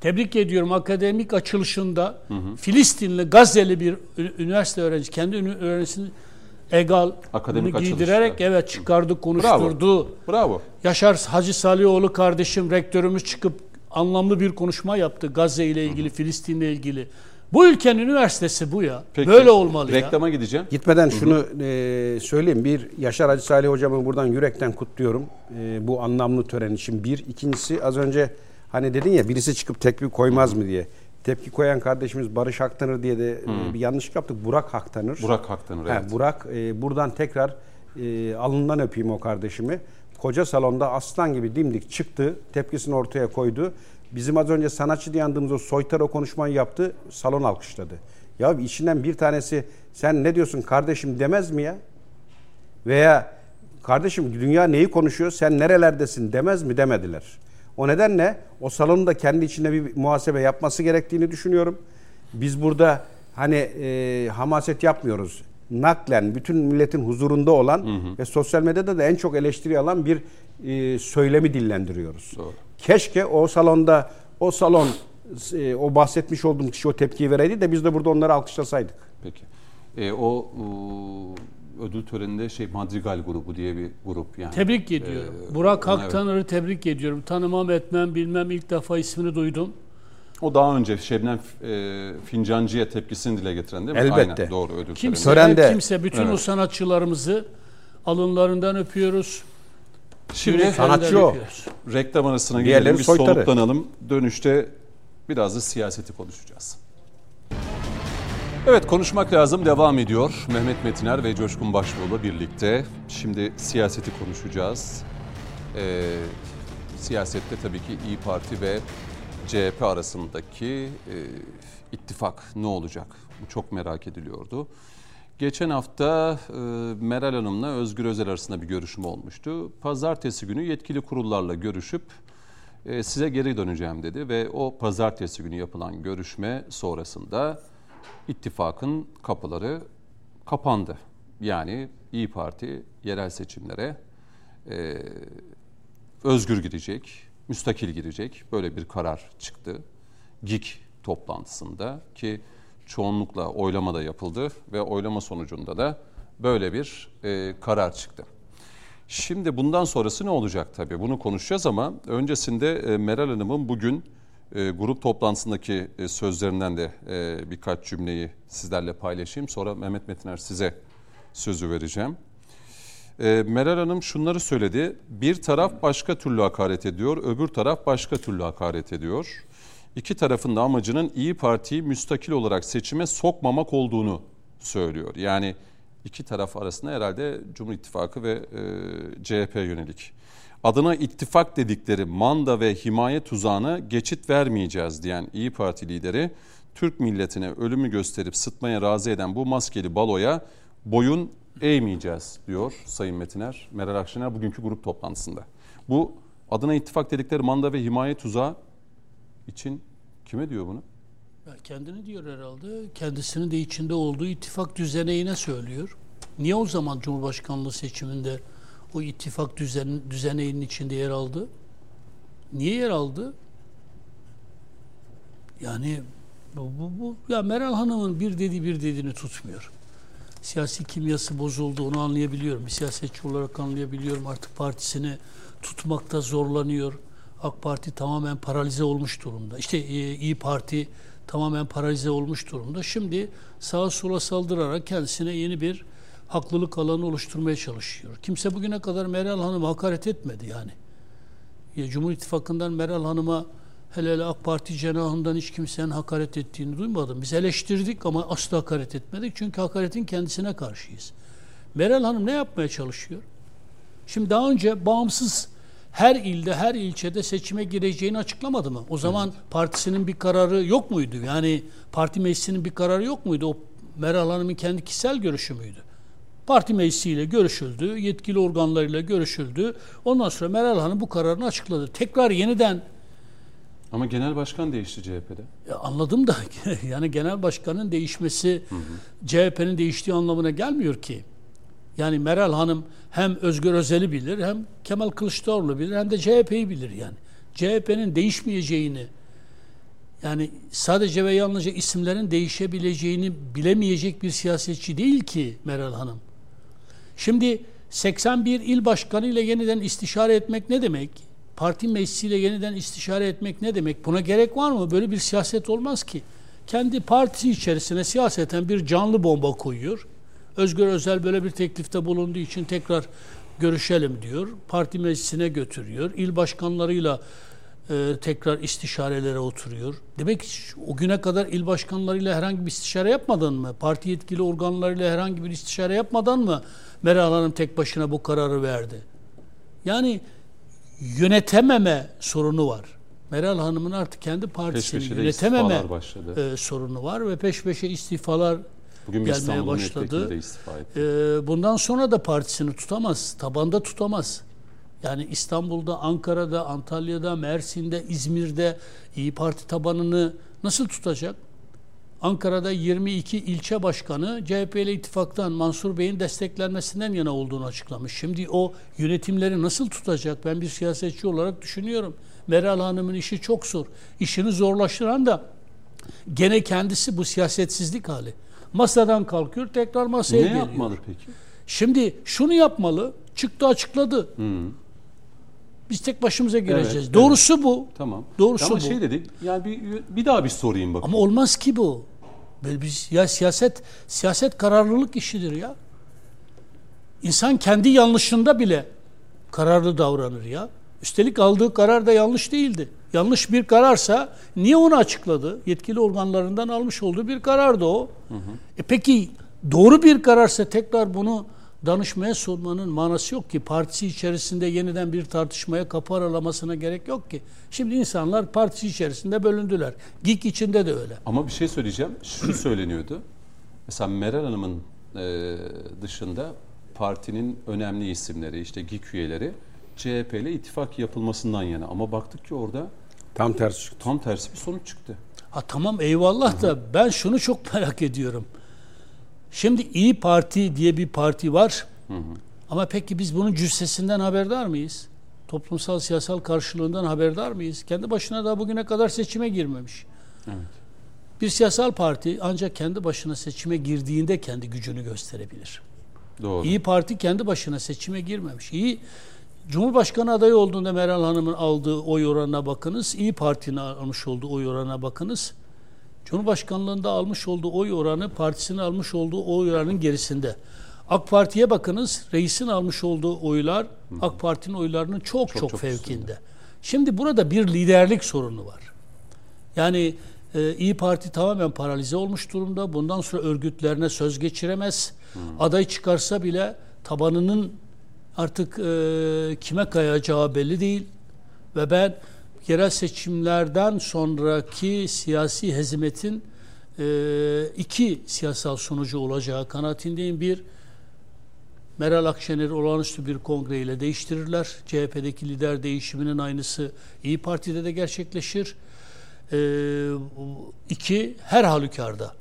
Tebrik ediyorum akademik açılışında Filistinli Gazze'li bir üniversite öğrencisi kendi öğrencisini egal Akademik bunu giydirerek açılışta. evet çıkardı konuşturdu. Bravo. Yaşar Hacı Salihoğlu kardeşim rektörümüz çıkıp anlamlı bir konuşma yaptı Gazze ile ilgili, Filistin'le ilgili. Bu ülkenin üniversitesi bu ya. Peki, Böyle olmalı ya. Reklama gideceğim. Gitmeden şunu e, söyleyeyim. Bir, Yaşar Hacı Salih hocamı buradan yürekten kutluyorum. E, bu anlamlı tören için bir. İkincisi az önce hani dedin ya birisi çıkıp tepki koymaz mı diye. Tepki koyan kardeşimiz Barış Haktanır diye de e, bir yanlışlık yaptık. Burak Haktanır. Burak Haktanır, evet. Burak e, buradan tekrar e, alnından öpeyim o kardeşimi. Koca salonda aslan gibi dimdik çıktı. Tepkisini ortaya koydu. Bizim az önce sanatçı diye andığımız o soytar o konuşmayı yaptı. Salon alkışladı. Ya içinden bir tanesi sen ne diyorsun kardeşim demez mi ya? Veya kardeşim dünya neyi konuşuyor sen nerelerdesin demez mi demediler. O nedenle o salonun da kendi içinde bir muhasebe yapması gerektiğini düşünüyorum. Biz burada hani e, hamaset yapmıyoruz. Naklen bütün milletin huzurunda olan ve sosyal medyada da en çok eleştiri alan bir e, söylemi dillendiriyoruz. Doğru. Keşke o salonda o salon e, o bahsetmiş olduğum kişi o tepkiyi vereydi de biz de burada onları alkışlasaydık. Peki. E, o e, ödül töreninde şey Madrigal grubu diye bir grup yani. Tebrik ediyorum. Ee, Burak ona evet. Haktanır'ı tebrik ediyorum. Tanımam etmem bilmem ilk defa ismini duydum. O daha önce Şebnem e, Fincancı'ya tepkisini dile getiren değil mi? Elbette. Aynen, doğru ödül Kimse. Törende- kimse bütün o Evet. sanatçılarımızı alınlarından öpüyoruz. Şimdi Sanatçı o. öpüyoruz. reklam arasına gidelim, bir soytarı. soluklanalım. Dönüşte biraz da siyaseti konuşacağız. Evet konuşmak lazım devam ediyor. Mehmet Metiner ve Coşkun Başbuğ'la birlikte. Şimdi siyaseti konuşacağız. Ee, siyasette tabii ki İyi Parti ve CHP arasındaki e, ittifak ne olacak? Bu çok merak ediliyordu. Geçen hafta e, Meral Hanım'la Özgür Özel arasında bir görüşme olmuştu. Pazartesi günü yetkili kurullarla görüşüp e, size geri döneceğim dedi ve o pazartesi günü yapılan görüşme sonrasında ittifakın kapıları kapandı. Yani İyi Parti yerel seçimlere e, özgür girecek, müstakil girecek böyle bir karar çıktı. GİK toplantısında ki çoğunlukla oylama da yapıldı ve oylama sonucunda da böyle bir e, karar çıktı. Şimdi bundan sonrası ne olacak tabii bunu konuşacağız ama öncesinde e, Meral Hanım'ın bugün e, grup toplantısındaki e, sözlerinden de e, birkaç cümleyi sizlerle paylaşayım. Sonra Mehmet Metiner size sözü vereceğim. E, Meral Hanım şunları söyledi. Bir taraf başka türlü hakaret ediyor, öbür taraf başka türlü hakaret ediyor. İki tarafın da amacının İyi Parti'yi müstakil olarak seçime sokmamak olduğunu söylüyor. Yani iki taraf arasında herhalde Cumhur İttifakı ve e, CHP yönelik. Adına ittifak dedikleri manda ve himaye tuzağına geçit vermeyeceğiz diyen İyi Parti lideri Türk milletine ölümü gösterip sıtmaya razı eden bu maskeli baloya boyun eğmeyeceğiz diyor Sayın Metiner. Meral Akşener bugünkü grup toplantısında. Bu adına ittifak dedikleri manda ve himaye tuzağı için kime diyor bunu? Kendini diyor herhalde. Kendisinin de içinde olduğu ittifak düzeneğine söylüyor. Niye o zaman Cumhurbaşkanlığı seçiminde o ittifak düzen, düzeneğinin içinde yer aldı? Niye yer aldı? Yani bu, bu, bu ya Meral Hanım'ın bir dediği bir dediğini tutmuyor. Siyasi kimyası bozuldu onu anlayabiliyorum. Bir siyasetçi olarak anlayabiliyorum. Artık partisini tutmakta zorlanıyor. AK Parti tamamen paralize olmuş durumda. İşte e, İyi Parti tamamen paralize olmuş durumda. Şimdi sağa sola saldırarak kendisine yeni bir haklılık alanı oluşturmaya çalışıyor. Kimse bugüne kadar Meral Hanım'a hakaret etmedi yani. Ya Cumhur İttifakı'ndan Meral Hanım'a hele hele AK Parti cenahından hiç kimsenin hakaret ettiğini duymadım. Biz eleştirdik ama asla hakaret etmedik. Çünkü hakaretin kendisine karşıyız. Meral Hanım ne yapmaya çalışıyor? Şimdi daha önce bağımsız her ilde, her ilçede seçime gireceğini açıklamadı mı? O zaman evet. partisinin bir kararı yok muydu? Yani parti meclisinin bir kararı yok muydu? O Meral Hanım'ın kendi kişisel görüşü müydü? Parti meclisiyle görüşüldü, yetkili organlarıyla görüşüldü. Ondan sonra Meral Hanım bu kararını açıkladı. Tekrar yeniden ama genel başkan değişti CHP'de. Ya anladım da *laughs* yani genel başkanın değişmesi CHP'nin değiştiği anlamına gelmiyor ki. Yani Meral Hanım hem Özgür Özel'i bilir hem Kemal Kılıçdaroğlu bilir hem de CHP'yi bilir yani. CHP'nin değişmeyeceğini yani sadece ve yalnızca isimlerin değişebileceğini bilemeyecek bir siyasetçi değil ki Meral Hanım. Şimdi 81 il başkanı ile yeniden istişare etmek ne demek? Parti meclisiyle yeniden istişare etmek ne demek? Buna gerek var mı? Böyle bir siyaset olmaz ki. Kendi partisi içerisine siyaseten bir canlı bomba koyuyor. Özgür Özel böyle bir teklifte bulunduğu için tekrar görüşelim diyor. Parti meclisine götürüyor. İl başkanlarıyla e, tekrar istişarelere oturuyor. Demek ki o güne kadar il başkanlarıyla herhangi bir istişare yapmadın mı? Parti yetkili organlarıyla herhangi bir istişare yapmadan mı Meral Hanım tek başına bu kararı verdi? Yani yönetememe sorunu var. Meral Hanım'ın artık kendi partisini peş yönetememe e, sorunu var ve peş peşe istifalar Bugün gelmeye başladı. E, bundan sonra da partisini tutamaz, tabanda tutamaz. Yani İstanbul'da, Ankara'da, Antalya'da, Mersin'de, İzmir'de İyi Parti tabanını nasıl tutacak? Ankara'da 22 ilçe başkanı CHP'li ittifaktan Mansur Bey'in desteklenmesinden yana olduğunu açıklamış. Şimdi o yönetimleri nasıl tutacak? Ben bir siyasetçi olarak düşünüyorum. Meral Hanım'ın işi çok zor. İşini zorlaştıran da gene kendisi bu siyasetsizlik hali. Masadan kalkıyor tekrar masaya ne geliyor. Ne yapmalı peki? Şimdi şunu yapmalı. Çıktı açıkladı. Hmm. Biz tek başımıza gireceğiz. Evet, Doğrusu evet. bu. Tamam. Doğrusu Ama bu. şey dedi. Yani bir, bir daha bir sorayım bakayım. Ama olmaz ki bu. Böyle bir ya siyaset siyaset kararlılık işidir ya. İnsan kendi yanlışında bile kararlı davranır ya. Üstelik aldığı karar da yanlış değildi. Yanlış bir kararsa niye onu açıkladı? Yetkili organlarından almış olduğu bir karardı o. Hı hı. E peki doğru bir kararsa tekrar bunu danışmaya sunmanın manası yok ki. Partisi içerisinde yeniden bir tartışmaya kapı aralamasına gerek yok ki. Şimdi insanlar partisi içerisinde bölündüler. GİK içinde de öyle. Ama bir şey söyleyeceğim. Şu söyleniyordu. Mesela Meral Hanım'ın e, dışında partinin önemli isimleri, işte GİK üyeleri CHP ile ittifak yapılmasından yana. Ama baktık ki orada tam tersi çıktı. Tam tersi bir sonuç çıktı. Ha tamam eyvallah da ben şunu çok merak ediyorum. Şimdi İyi Parti diye bir parti var. Hı hı. Ama peki biz bunun cüssesinden haberdar mıyız? Toplumsal siyasal karşılığından haberdar mıyız? Kendi başına da bugüne kadar seçime girmemiş. Evet. Bir siyasal parti ancak kendi başına seçime girdiğinde kendi gücünü gösterebilir. Doğru. İyi Parti kendi başına seçime girmemiş. İyi Cumhurbaşkanı adayı olduğunda Meral Hanım'ın aldığı oy oranına bakınız. İyi Parti'nin almış olduğu oy oranına bakınız. Cumhurbaşkanlığında almış olduğu oy oranı partisinin almış olduğu oy oranının gerisinde. AK Parti'ye bakınız reisin almış olduğu oylar AK Parti'nin oylarının çok çok, çok, çok fevkinde. Üstünde. Şimdi burada bir liderlik sorunu var. Yani e, İyi Parti tamamen paralize olmuş durumda. Bundan sonra örgütlerine söz geçiremez. Hmm. Aday çıkarsa bile tabanının artık e, kime kayacağı belli değil. Ve ben yerel seçimlerden sonraki siyasi hezimetin e, iki siyasal sonucu olacağı kanaatindeyim. Bir, Meral Akşener olağanüstü bir kongreyle değiştirirler. CHP'deki lider değişiminin aynısı İyi Parti'de de gerçekleşir. E, iki, her halükarda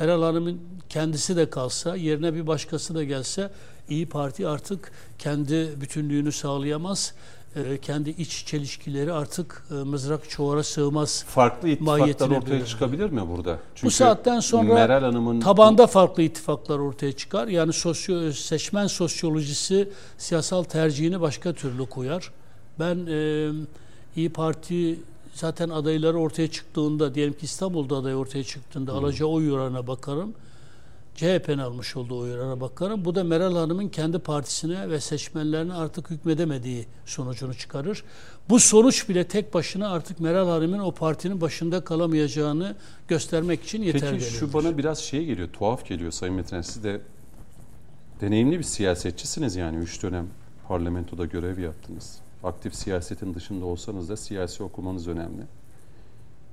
Meral Hanım'ın kendisi de kalsa, yerine bir başkası da gelse İyi Parti artık kendi bütünlüğünü sağlayamaz e, kendi iç çelişkileri artık e, mızrak çuvara sığmaz. Farklı ittifaklar ortaya bilir. çıkabilir mi burada? Çünkü Bu saatten sonra Meral Hanım'ın tabanda farklı ittifaklar ortaya çıkar. Yani sosyo seçmen sosyolojisi siyasal tercihini başka türlü koyar. Ben e, İyi Parti zaten adayları ortaya çıktığında diyelim ki İstanbul'da aday ortaya çıktığında hmm. alacağı oy oranına bakarım. CHP'nin almış olduğu oylara bakarım. Bu da Meral Hanım'ın kendi partisine ve seçmenlerine artık hükmedemediği sonucunu çıkarır. Bu sonuç bile tek başına artık Meral Hanım'ın o partinin başında kalamayacağını göstermek için yeterli. Peki şu bana biraz şey geliyor, tuhaf geliyor Sayın Metren. Siz de deneyimli bir siyasetçisiniz yani. Üç dönem parlamentoda görev yaptınız. Aktif siyasetin dışında olsanız da siyasi okumanız önemli.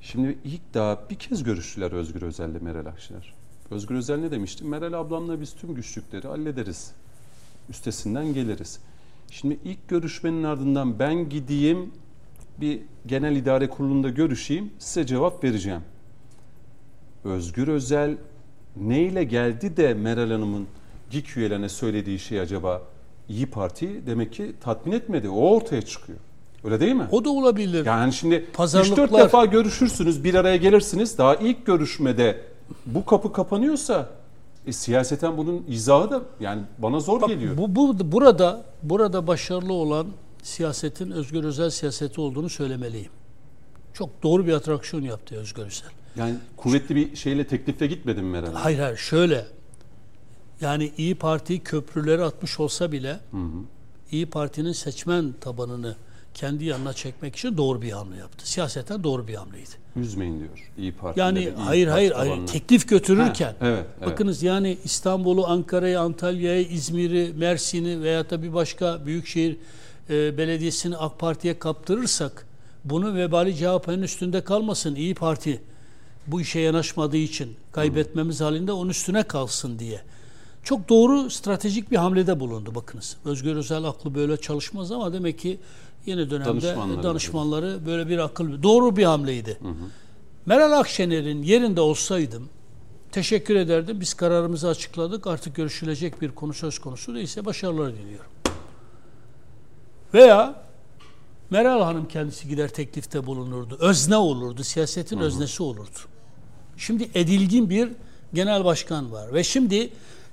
Şimdi ilk daha bir kez görüştüler Özgür Özel'le Meral Akşener. Özgür Özel ne demişti? Meral ablamla biz tüm güçlükleri hallederiz. Üstesinden geliriz. Şimdi ilk görüşmenin ardından ben gideyim bir genel idare kurulunda görüşeyim size cevap vereceğim. Özgür Özel neyle geldi de Meral Hanım'ın GİK üyelerine söylediği şey acaba İyi Parti demek ki tatmin etmedi. O ortaya çıkıyor. Öyle değil mi? O da olabilir. Yani şimdi Pazarlıklar... 3-4 defa görüşürsünüz, bir araya gelirsiniz. Daha ilk görüşmede bu kapı kapanıyorsa e, siyaseten bunun izahı da yani bana zor Bak, geliyor. Bu, bu burada burada başarılı olan siyasetin Özgür Özel siyaseti olduğunu söylemeliyim. Çok doğru bir atraksiyon yaptı Özgür Özel. Yani kuvvetli bir şeyle teklifle gitmedim mi herhalde? Hayır hayır şöyle. Yani İyi Parti köprüleri atmış olsa bile hı hı. İyi Parti'nin seçmen tabanını kendi yanına çekmek için doğru bir hamle yaptı. Siyaseten doğru bir hamleydi. Üzmeyin diyor İyi Parti. Yani iyi hayır hayır, hayır teklif götürürken. Ha, evet, evet. Bakınız yani İstanbul'u, Ankara'yı, Antalya'yı, İzmir'i, Mersin'i veya da bir başka büyükşehir e, belediyesini AK Parti'ye kaptırırsak bunu vebali CHP'nin üstünde kalmasın İyi Parti bu işe yanaşmadığı için kaybetmemiz hmm. halinde onun üstüne kalsın diye. Çok doğru stratejik bir hamlede bulundu bakınız. Özgür Özel aklı böyle çalışmaz ama demek ki yeni dönemde danışmanları, danışmanları böyle bir akıl doğru bir hamleydi. Hı hı. Meral Akşener'in yerinde olsaydım teşekkür ederdim. Biz kararımızı açıkladık. Artık görüşülecek bir konu söz konusu değilse başarılar diliyorum. Veya Meral Hanım kendisi gider teklifte bulunurdu. Özne olurdu. Siyasetin hı hı. öznesi olurdu. Şimdi edilgin bir genel başkan var. Ve şimdi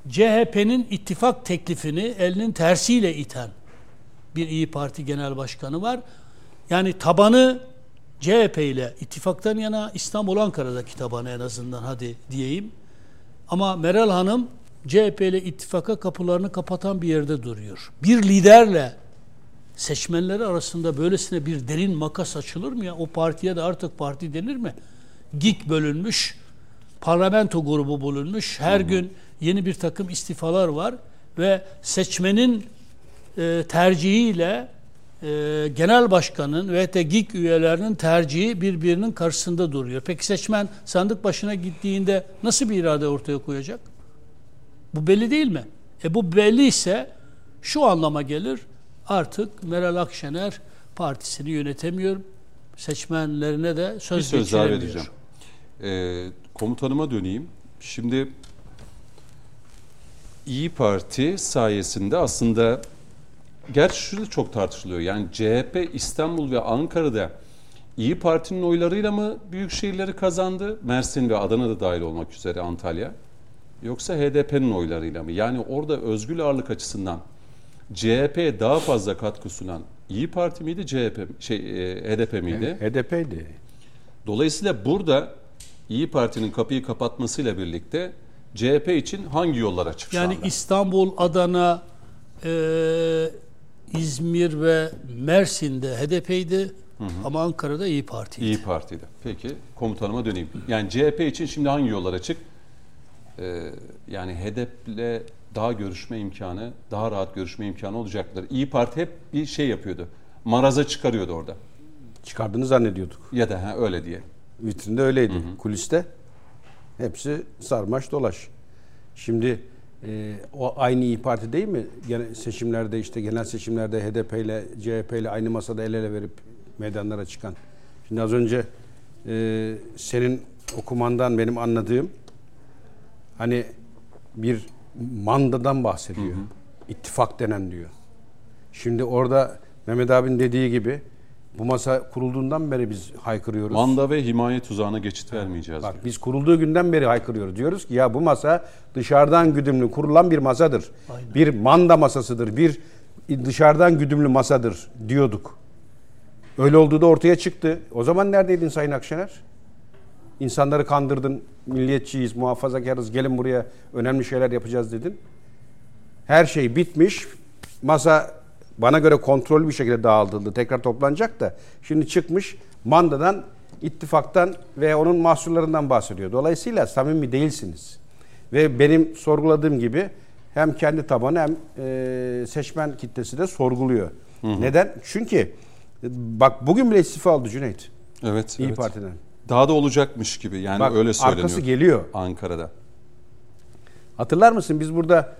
CHP'nin ittifak teklifini elinin tersiyle iten bir İyi Parti Genel Başkanı var. Yani tabanı CHP ile ittifaktan yana İstanbul Ankara'daki tabanı en azından hadi diyeyim. Ama Meral Hanım CHP ile ittifaka kapılarını kapatan bir yerde duruyor. Bir liderle seçmenleri arasında böylesine bir derin makas açılır mı ya? O partiye de artık parti denir mi? GİK bölünmüş, parlamento grubu bölünmüş. Her gün yeni bir takım istifalar var ve seçmenin e, tercihiyle e, genel başkanın ve de GİK üyelerinin tercihi birbirinin karşısında duruyor. Peki seçmen sandık başına gittiğinde nasıl bir irade ortaya koyacak? Bu belli değil mi? E bu belli ise şu anlama gelir. Artık Meral Akşener partisini yönetemiyor. Seçmenlerine de söz, bir söz daha vereceğim. Ee, komutanıma döneyim. Şimdi İyi Parti sayesinde aslında gerçi şu da çok tartışılıyor. Yani CHP İstanbul ve Ankara'da İyi Parti'nin oylarıyla mı büyük şehirleri kazandı? Mersin ve Adana'da dahil olmak üzere Antalya. Yoksa HDP'nin oylarıyla mı? Yani orada özgül ağırlık açısından CHP'ye daha fazla katkı sunan İyi Parti miydi, CHP şey e, HDP miydi? HDP'ydi. Dolayısıyla burada İyi Parti'nin kapıyı kapatmasıyla birlikte CHP için hangi yollar açık şu Yani anda? İstanbul, Adana, e, İzmir ve Mersin'de HDP'ydi ama Ankara'da İyi Parti'ydi. İyi Parti'de. Peki komutanıma döneyim. Yani CHP için şimdi hangi yollar açık? Ee, yani HDP'le daha görüşme imkanı, daha rahat görüşme imkanı olacaktır. İyi Parti hep bir şey yapıyordu. Maraza çıkarıyordu orada. Çıkardığını zannediyorduk. Ya da ha, öyle diye. Vitrinde öyleydi. Kuliste hepsi sarmaş dolaş. Şimdi e, o aynı İyi Parti değil mi? Gene seçimlerde işte genel seçimlerde HDP ile CHP ile aynı masada el ele verip meydanlara çıkan. Şimdi az önce e, senin okumandan benim anladığım hani bir mandadan bahsediyor. İttifak denen diyor. Şimdi orada Mehmet abinin dediği gibi bu masa kurulduğundan beri biz haykırıyoruz. Manda ve himaye tuzağına geçit vermeyeceğiz. Bak diyor. biz kurulduğu günden beri haykırıyoruz. Diyoruz ki ya bu masa dışarıdan güdümlü kurulan bir masadır. Aynen. Bir manda masasıdır. Bir dışarıdan güdümlü masadır diyorduk. Öyle olduğu da ortaya çıktı. O zaman neredeydin Sayın Akşener? İnsanları kandırdın. Milliyetçiyiz, muhafazakarız. Gelin buraya önemli şeyler yapacağız dedin. Her şey bitmiş. Masa bana göre kontrollü bir şekilde dağıtıldı. Tekrar toplanacak da şimdi çıkmış mandadan, ittifaktan ve onun mahsullarından bahsediyor. Dolayısıyla samimi değilsiniz. Ve benim sorguladığım gibi hem kendi tabanı hem e, seçmen kitlesi de sorguluyor. Neden? Çünkü e, bak bugün bile istifa aldı Cüneyt. Evet, İyi evet. Parti'den. Daha da olacakmış gibi. Yani Bak öyle söyleniyor. arkası geliyor. Ankara'da. Hatırlar mısın biz burada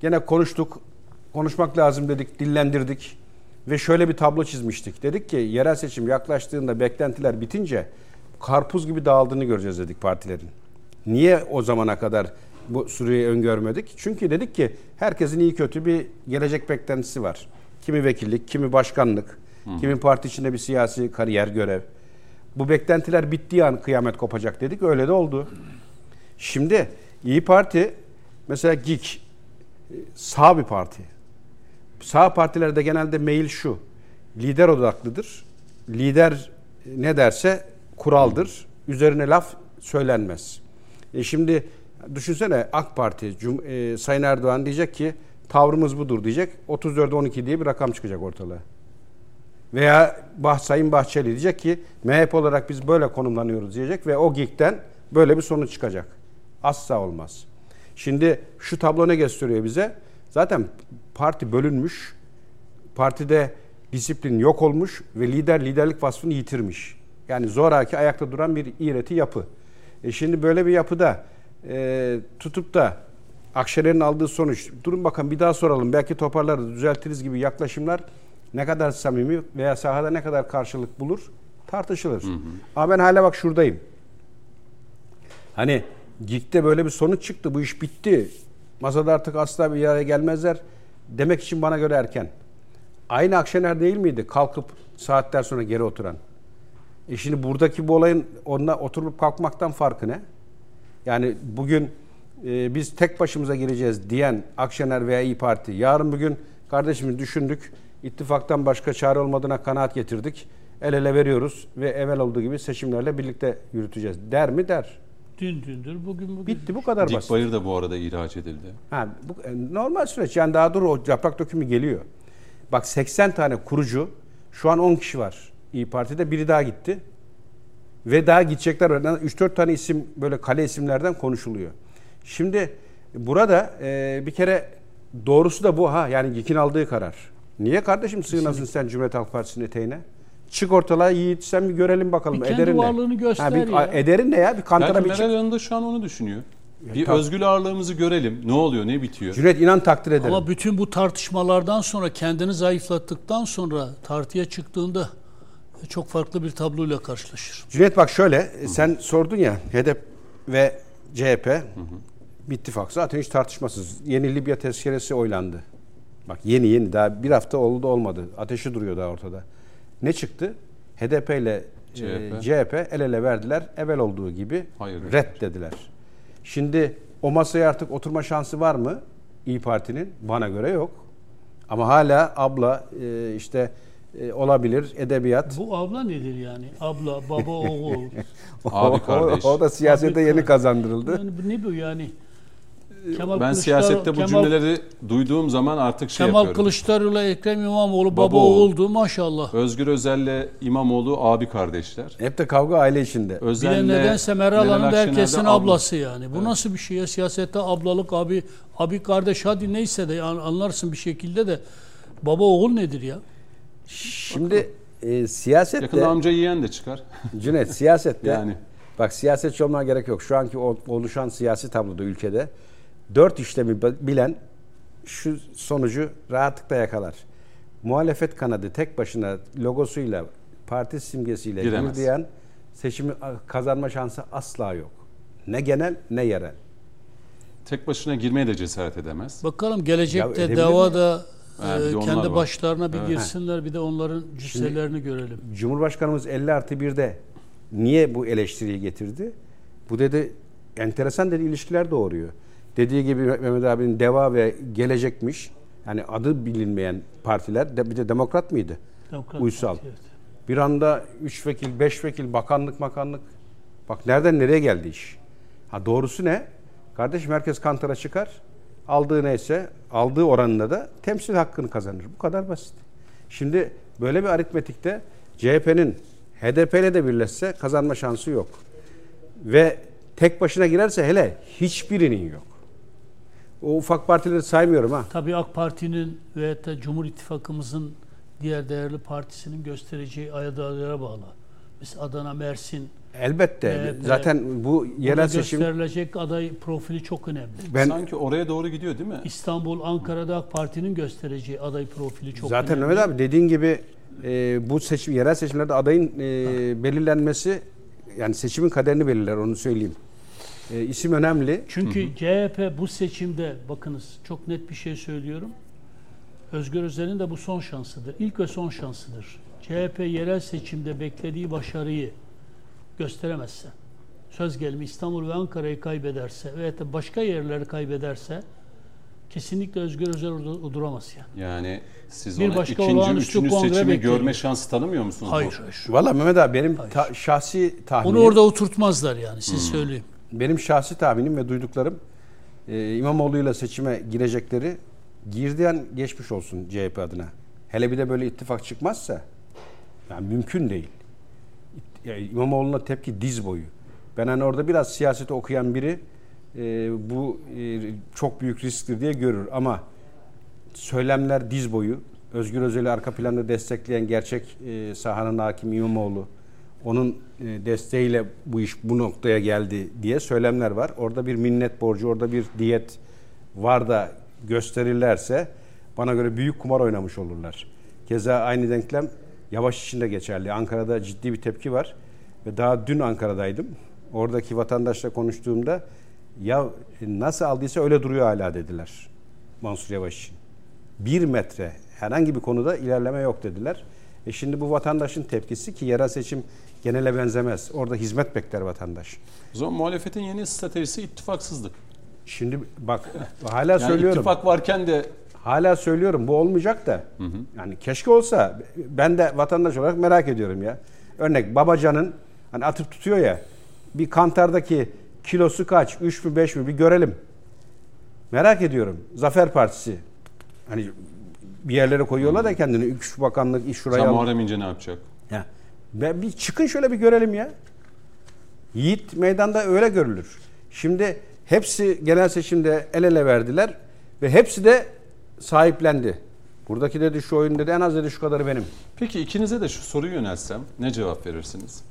gene konuştuk. Konuşmak lazım dedik, dillendirdik. Ve şöyle bir tablo çizmiştik. Dedik ki yerel seçim yaklaştığında beklentiler bitince karpuz gibi dağıldığını göreceğiz dedik partilerin. Niye o zamana kadar bu süreyi öngörmedik? Çünkü dedik ki herkesin iyi kötü bir gelecek beklentisi var. Kimi vekillik, kimi başkanlık, kimi parti içinde bir siyasi kariyer görev. Bu beklentiler bittiği an kıyamet kopacak dedik. Öyle de oldu. Şimdi İyi Parti mesela GİK sağ bir parti. Sağ partilerde genelde meyil şu. Lider odaklıdır. Lider ne derse kuraldır. Üzerine laf söylenmez. E şimdi düşünsene AK Parti, Cum- e, Sayın Erdoğan diyecek ki tavrımız budur diyecek. 34'e 12 diye bir rakam çıkacak ortalığa. Veya bah, Sayın Bahçeli diyecek ki MHP olarak biz böyle konumlanıyoruz diyecek ve o GİK'ten böyle bir sonuç çıkacak. Asla olmaz. Şimdi şu tablo ne gösteriyor bize? Zaten parti bölünmüş. Partide disiplin yok olmuş ve lider liderlik vasfını yitirmiş. Yani zoraki ayakta duran bir iğreti yapı. E şimdi böyle bir yapıda e, tutup da Akşener'in aldığı sonuç, durun bakalım bir daha soralım belki toparlarız, düzeltiriz gibi yaklaşımlar ne kadar samimi veya sahada ne kadar karşılık bulur tartışılır. Ama ben hala bak şuradayım. Hani GİK'te böyle bir sonuç çıktı, bu iş bitti. Masada artık asla bir araya gelmezler demek için bana göre erken. Aynı Akşener değil miydi kalkıp saatler sonra geri oturan? E şimdi buradaki bu olayın onunla oturup kalkmaktan farkı ne? Yani bugün e, biz tek başımıza gireceğiz diyen Akşener veya İyi Parti, yarın bugün kardeşimiz düşündük, ittifaktan başka çare olmadığına kanaat getirdik, el ele veriyoruz ve evvel olduğu gibi seçimlerle birlikte yürüteceğiz. Der mi? Der. Dün dündür, bugün bugün. Bitti bu kadar basit. Dikbayır da bu arada ihraç edildi. Ha, bu, e, normal süreç yani daha dur o yaprak dökümü geliyor. Bak 80 tane kurucu şu an 10 kişi var İyi Parti'de biri daha gitti. Ve daha gidecekler. 3-4 tane isim böyle kale isimlerden konuşuluyor. Şimdi burada e, bir kere doğrusu da bu ha. Yani GİK'in aldığı karar. Niye kardeşim sığınasın sen Cumhuriyet Halk Partisi'nin eteğine? Çık ortalığa Yiğit sen bir görelim bakalım. Bir kendi ederin varlığını ne? göster bir, ya. Ederin ne ya? Bir kantara Belki bir Meral çık. Hanım şu an onu düşünüyor. Bir tabii. özgür ağırlığımızı görelim. Ne oluyor, ne bitiyor? Cüneyt inan takdir ederim. Ama bütün bu tartışmalardan sonra kendini zayıflattıktan sonra tartıya çıktığında çok farklı bir tabloyla karşılaşır. Cüneyt bak şöyle e, sen sordun ya HDP ve CHP bir ittifak zaten hiç tartışmasız. Yeni Libya tezkeresi oylandı. Bak yeni yeni daha bir hafta oldu olmadı. Ateşi duruyor daha ortada. Ne çıktı? HDP ile CHP, CHP. CHP el ele verdiler. Evvel olduğu gibi Hayır red dediler. Şimdi o masaya artık oturma şansı var mı İyi Parti'nin? Bana göre yok. Ama hala abla e, işte e, olabilir edebiyat. Bu abla nedir yani? Abla, baba, oğul. *laughs* Abi kardeş. O, o da siyasete Abi yeni kardeş. kazandırıldı. Yani bu ne bu yani? Kemal Ben siyasette bu Kemal- cümleleri duyduğum zaman artık şey Kemal yapıyorum. Kılıçdaroğlu, Ekrem İmamoğlu baba, Baba oğul. oğuldu maşallah. Özgür Özel'le İmamoğlu abi kardeşler. Hep de kavga aile içinde. Bir Özel'le de nedense Meral Hanım da herkesin abla. ablası yani. Bu nasıl bir şey ya? Siyasette ablalık abi, abi kardeş hadi neyse de yani anlarsın bir şekilde de baba oğul nedir ya? Şimdi e, siyasette Yakında amca yiyen de çıkar. Cüneyt siyasette *laughs* Yani. bak siyasetçi olmaya gerek yok. Şu anki oluşan siyasi tabloda ülkede dört işlemi bi- bilen şu sonucu rahatlıkla yakalar. Muhalefet kanadı tek başına logosuyla parti simgesiyle Giremez. girdiyen seçimi kazanma şansı asla yok. Ne genel ne yerel. Tek başına girmeye de cesaret edemez. Bakalım gelecekte davada e, kendi başlarına bir Evet. girsinler bir de onların cüsselerini görelim. Cumhurbaşkanımız 50 artı 1'de niye bu eleştiriyi getirdi? Bu dedi enteresan dedi ilişkiler doğuruyor. Dediği gibi Mehmet abinin DEVA ve Gelecekmiş. Yani adı bilinmeyen partiler de bir de demokrat mıydı? Demokrat Uysal. Parti, evet. Bir anda 3 vekil, 5 vekil, bakanlık makanlık. Bak nereden nereye geldi iş? Ha doğrusu ne? Kardeşim herkes kantara çıkar. Aldığı neyse, aldığı oranında da temsil hakkını kazanır. Bu kadar basit. Şimdi böyle bir aritmetikte CHP'nin HDP ile de birleşse kazanma şansı yok. Ve tek başına girerse hele hiçbirinin yok. O ufak partileri saymıyorum ha. Tabii AK Parti'nin ve da Cumhur İttifakımızın diğer değerli partisinin göstereceği adaylara bağlı. Mesela Adana, Mersin, Elbette. Evet, Zaten bu yerel seçim gösterilecek aday profili çok önemli. ben Sanki oraya doğru gidiyor değil mi? İstanbul, Ankara'da AK Parti'nin göstereceği aday profili çok Zaten önemli. Mehmet abi dediğin gibi e, bu seçim yerel seçimlerde adayın e, belirlenmesi yani seçimin kaderini belirler onu söyleyeyim. E, isim önemli. Çünkü CHP bu seçimde bakınız çok net bir şey söylüyorum. Özgür Özel'in de bu son şansıdır. İlk ve son şansıdır. CHP yerel seçimde beklediği başarıyı gösteremezse, söz gelimi İstanbul ve Ankara'yı kaybederse veya da başka yerleri kaybederse kesinlikle Özgür Özel orada duramaz yani. Yani siz Bir ona başka ikinci, üçüncü kongre seçimi bekliyor. görme şansı tanımıyor musunuz? Hayır, hayır. Valla Mehmet abi benim ta- şahsi tahminim, Onu orada oturtmazlar yani siz söyleyeyim. Benim şahsi tahminim ve duyduklarım e, İmamoğlu'yla seçime girecekleri girdiyen geçmiş olsun CHP adına. Hele bir de böyle ittifak çıkmazsa yani mümkün değil. İmamoğlu'na tepki diz boyu. Ben hani orada biraz siyaseti okuyan biri e, bu e, çok büyük risktir diye görür ama söylemler diz boyu. Özgür Özel'i arka planda destekleyen gerçek e, sahanın hakimi İmamoğlu. Onun e, desteğiyle bu iş bu noktaya geldi diye söylemler var. Orada bir minnet borcu, orada bir diyet var da gösterirlerse bana göre büyük kumar oynamış olurlar. Keza aynı denklem Yavaş için de geçerli. Ankara'da ciddi bir tepki var. Ve daha dün Ankara'daydım. Oradaki vatandaşla konuştuğumda ya nasıl aldıysa öyle duruyor hala dediler Mansur Yavaş için. Bir metre herhangi bir konuda ilerleme yok dediler. E şimdi bu vatandaşın tepkisi ki yerel seçim genele benzemez. Orada hizmet bekler vatandaş. O zaman muhalefetin yeni stratejisi ittifaksızlık. Şimdi bak hala Yani söylüyorum. ittifak varken de Hala söylüyorum bu olmayacak da. Yani keşke olsa ben de vatandaş olarak merak ediyorum ya. Örnek Babacan'ın hani atıp tutuyor ya bir kantardaki kilosu kaç? 3 mü 5 mi bir görelim. Merak ediyorum. Zafer Partisi. Hani bir yerlere koyuyorlar da kendini. Üç bakanlık, iş şuraya Sen Muharrem İnce ne yapacak? Ya, ben bir çıkın şöyle bir görelim ya. Yiğit meydanda öyle görülür. Şimdi hepsi genel seçimde el ele verdiler ve hepsi de sahiplendi. Buradaki dedi şu oyun dedi en az dedi şu kadarı benim. Peki ikinize de şu soruyu yönelsem ne cevap verirsiniz?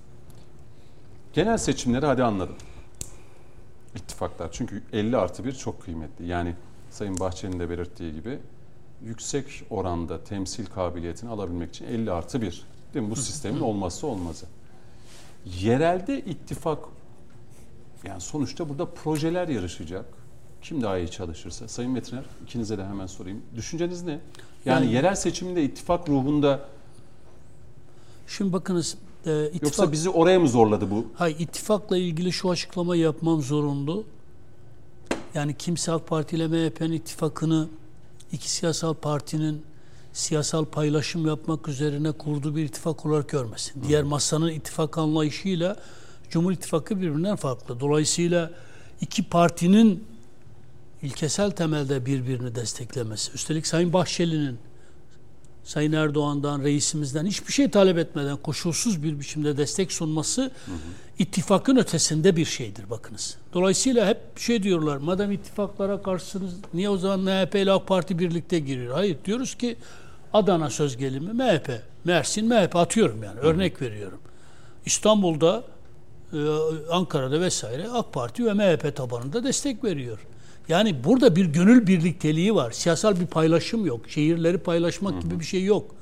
Genel seçimleri hadi anladım. İttifaklar çünkü 50 artı 1 çok kıymetli. Yani Sayın Bahçeli'nin de belirttiği gibi yüksek oranda temsil kabiliyetini alabilmek için 50 artı 1. Değil mi? Bu sistemin olmazsa olmazı. Yerelde ittifak yani sonuçta burada projeler yarışacak. Kim daha iyi çalışırsa. Sayın Metiner ikinize de hemen sorayım. Düşünceniz ne? Yani, Yani- yerel seçiminde ittifak ruhunda Şimdi bakınız e, ittifak, Yoksa bizi oraya mı zorladı bu? Hayır, ittifakla ilgili şu açıklamayı yapmam zorunlu. Yani kimse AK Parti ile MHP'nin ittifakını iki siyasal partinin siyasal paylaşım yapmak üzerine kurduğu bir ittifak olarak görmesin. Diğer masanın ittifak anlayışıyla Cumhur İttifakı birbirinden farklı. Dolayısıyla iki partinin ilkesel temelde birbirini desteklemesi. Üstelik Sayın Bahçeli'nin Sayın Erdoğan'dan, reisimizden hiçbir şey talep etmeden koşulsuz bir biçimde destek sunması ittifakın ötesinde bir şeydir bakınız. Dolayısıyla hep şey diyorlar, madem ittifaklara karşısınız niye o zaman MHP ile AK Parti birlikte giriyor? Hayır diyoruz ki Adana söz gelimi MHP, Mersin MHP atıyorum yani örnek veriyorum. İstanbul'da, e, Ankara'da vesaire AK Parti ve MHP tabanında destek veriyor. Yani burada bir gönül birlikteliği var. Siyasal bir paylaşım yok. Şehirleri paylaşmak gibi bir şey yok.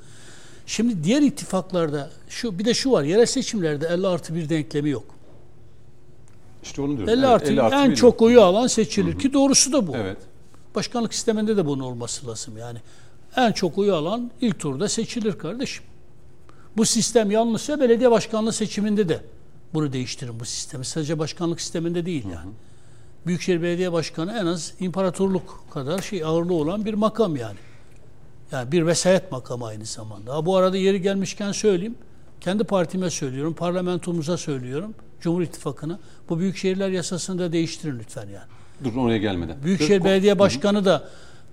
Şimdi diğer ittifaklarda şu bir de şu var. Yerel seçimlerde 50 artı bir denklemi yok. İşte onu diyorum. 50 Evet, artı, 50 artı en çok oyu alan seçilir ki doğrusu da bu. Evet. Başkanlık sisteminde de bunun olması lazım yani. En çok oyu alan ilk turda seçilir kardeşim. Bu sistem yanlışsa belediye başkanlığı seçiminde de bunu değiştirin bu sistemi. Sadece başkanlık sisteminde değil yani. Büyükşehir Belediye Başkanı en az imparatorluk kadar şey ağırlığı olan bir makam yani. Yani bir vesayet makamı aynı zamanda. Ha, bu arada yeri gelmişken söyleyeyim. Kendi partime söylüyorum, parlamentomuza söylüyorum, Cumhur İttifakı'na. Bu büyükşehirler yasasını da değiştirin lütfen yani. Dur oraya gelmeden. Büyükşehir Dur, Belediye Başkanı da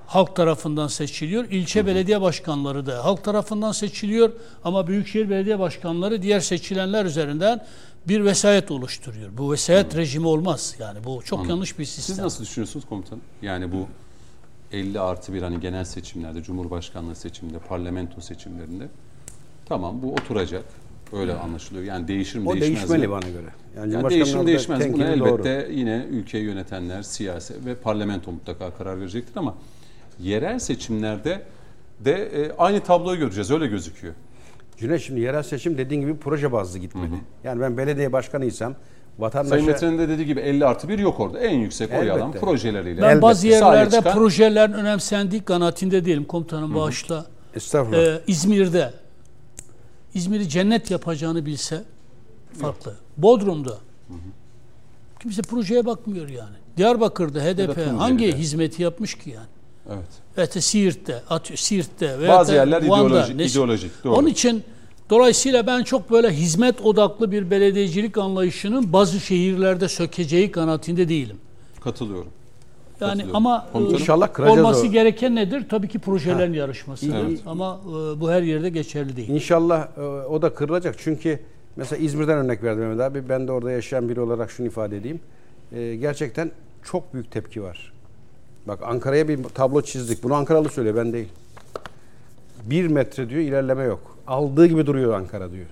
halk tarafından seçiliyor. İlçe belediye başkanları da halk tarafından seçiliyor. Ama Büyükşehir Belediye Başkanları diğer seçilenler üzerinden bir vesayet oluşturuyor. Bu vesayet rejimi olmaz. Yani bu çok yanlış bir sistem. Siz nasıl düşünüyorsunuz komutanım? Yani bu 50 artı bir hani genel seçimlerde, Cumhurbaşkanlığı seçiminde, parlamento seçimlerinde tamam bu oturacak. Öyle anlaşılıyor. Yani değişir mi O değişmez değişmeli mi? bana göre. Yani mi orada değişmez? Buna tenkidi doğru. elbette yine ülkeyi yönetenler, siyasi ve parlamento mutlaka karar verecektir ama yerel seçimlerde de e, aynı tabloyu göreceğiz. Öyle gözüküyor. Cüneyt şimdi yerel seçim dediğin gibi proje bazlı gitmeli. Yani ben belediye başkanıysam vatandaşa Sayın Metin'in de dediği gibi 50 artı 1 yok orada. En yüksek oy alan Elbette. projeleriyle. Ben Elbette. bazı yerlerde çıkan- projelerin önemsendiği kanaatinde değilim. Komutanım bağışla. estağfurullah. Ee, İzmir'de İzmir'i cennet yapacağını bilse farklı. Bodrum'da kimse projeye bakmıyor yani. Diyarbakır'da HDP hangi hizmeti yapmış ki yani? Evet. Evet Siirt'te, At- Siirt'te veya Bazı yerler Van'da, ideolojik, ideolojik. Doğru. Onun için dolayısıyla ben çok böyle hizmet odaklı bir belediyecilik anlayışının bazı şehirlerde sökeceği kanaatinde değilim. Katılıyorum. Yani Katılıyorum. ama Komutanım. e, İnşallah kıracağız olması o. gereken nedir? Tabii ki projelerin yarışmasıdır. Evet. Ama e, bu her yerde geçerli değil. İnşallah e, o da kırılacak. Çünkü mesela İzmir'den örnek verdim Mehmet abi. Ben de orada yaşayan biri olarak şunu ifade edeyim. E, gerçekten çok büyük tepki var. Bak Ankara'ya bir tablo çizdik. Bunu Ankaralı söylüyor ben değil. Bir metre diyor ilerleme yok. Aldığı gibi duruyor Ankara diyor.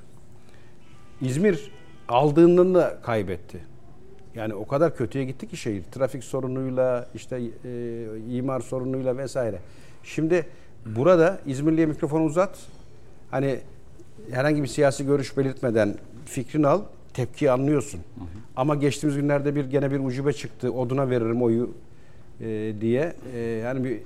İzmir aldığından da kaybetti. Yani o kadar kötüye gitti ki şehir. Trafik sorunuyla, işte e, imar sorunuyla vesaire. Şimdi burada İzmirli'ye mikrofonu uzat. Hani herhangi bir siyasi görüş belirtmeden fikrini al, tepkiyi anlıyorsun. Ama geçtiğimiz günlerde bir gene bir ucube çıktı. Oduna veririm oyu e, diye. E, yani bir e,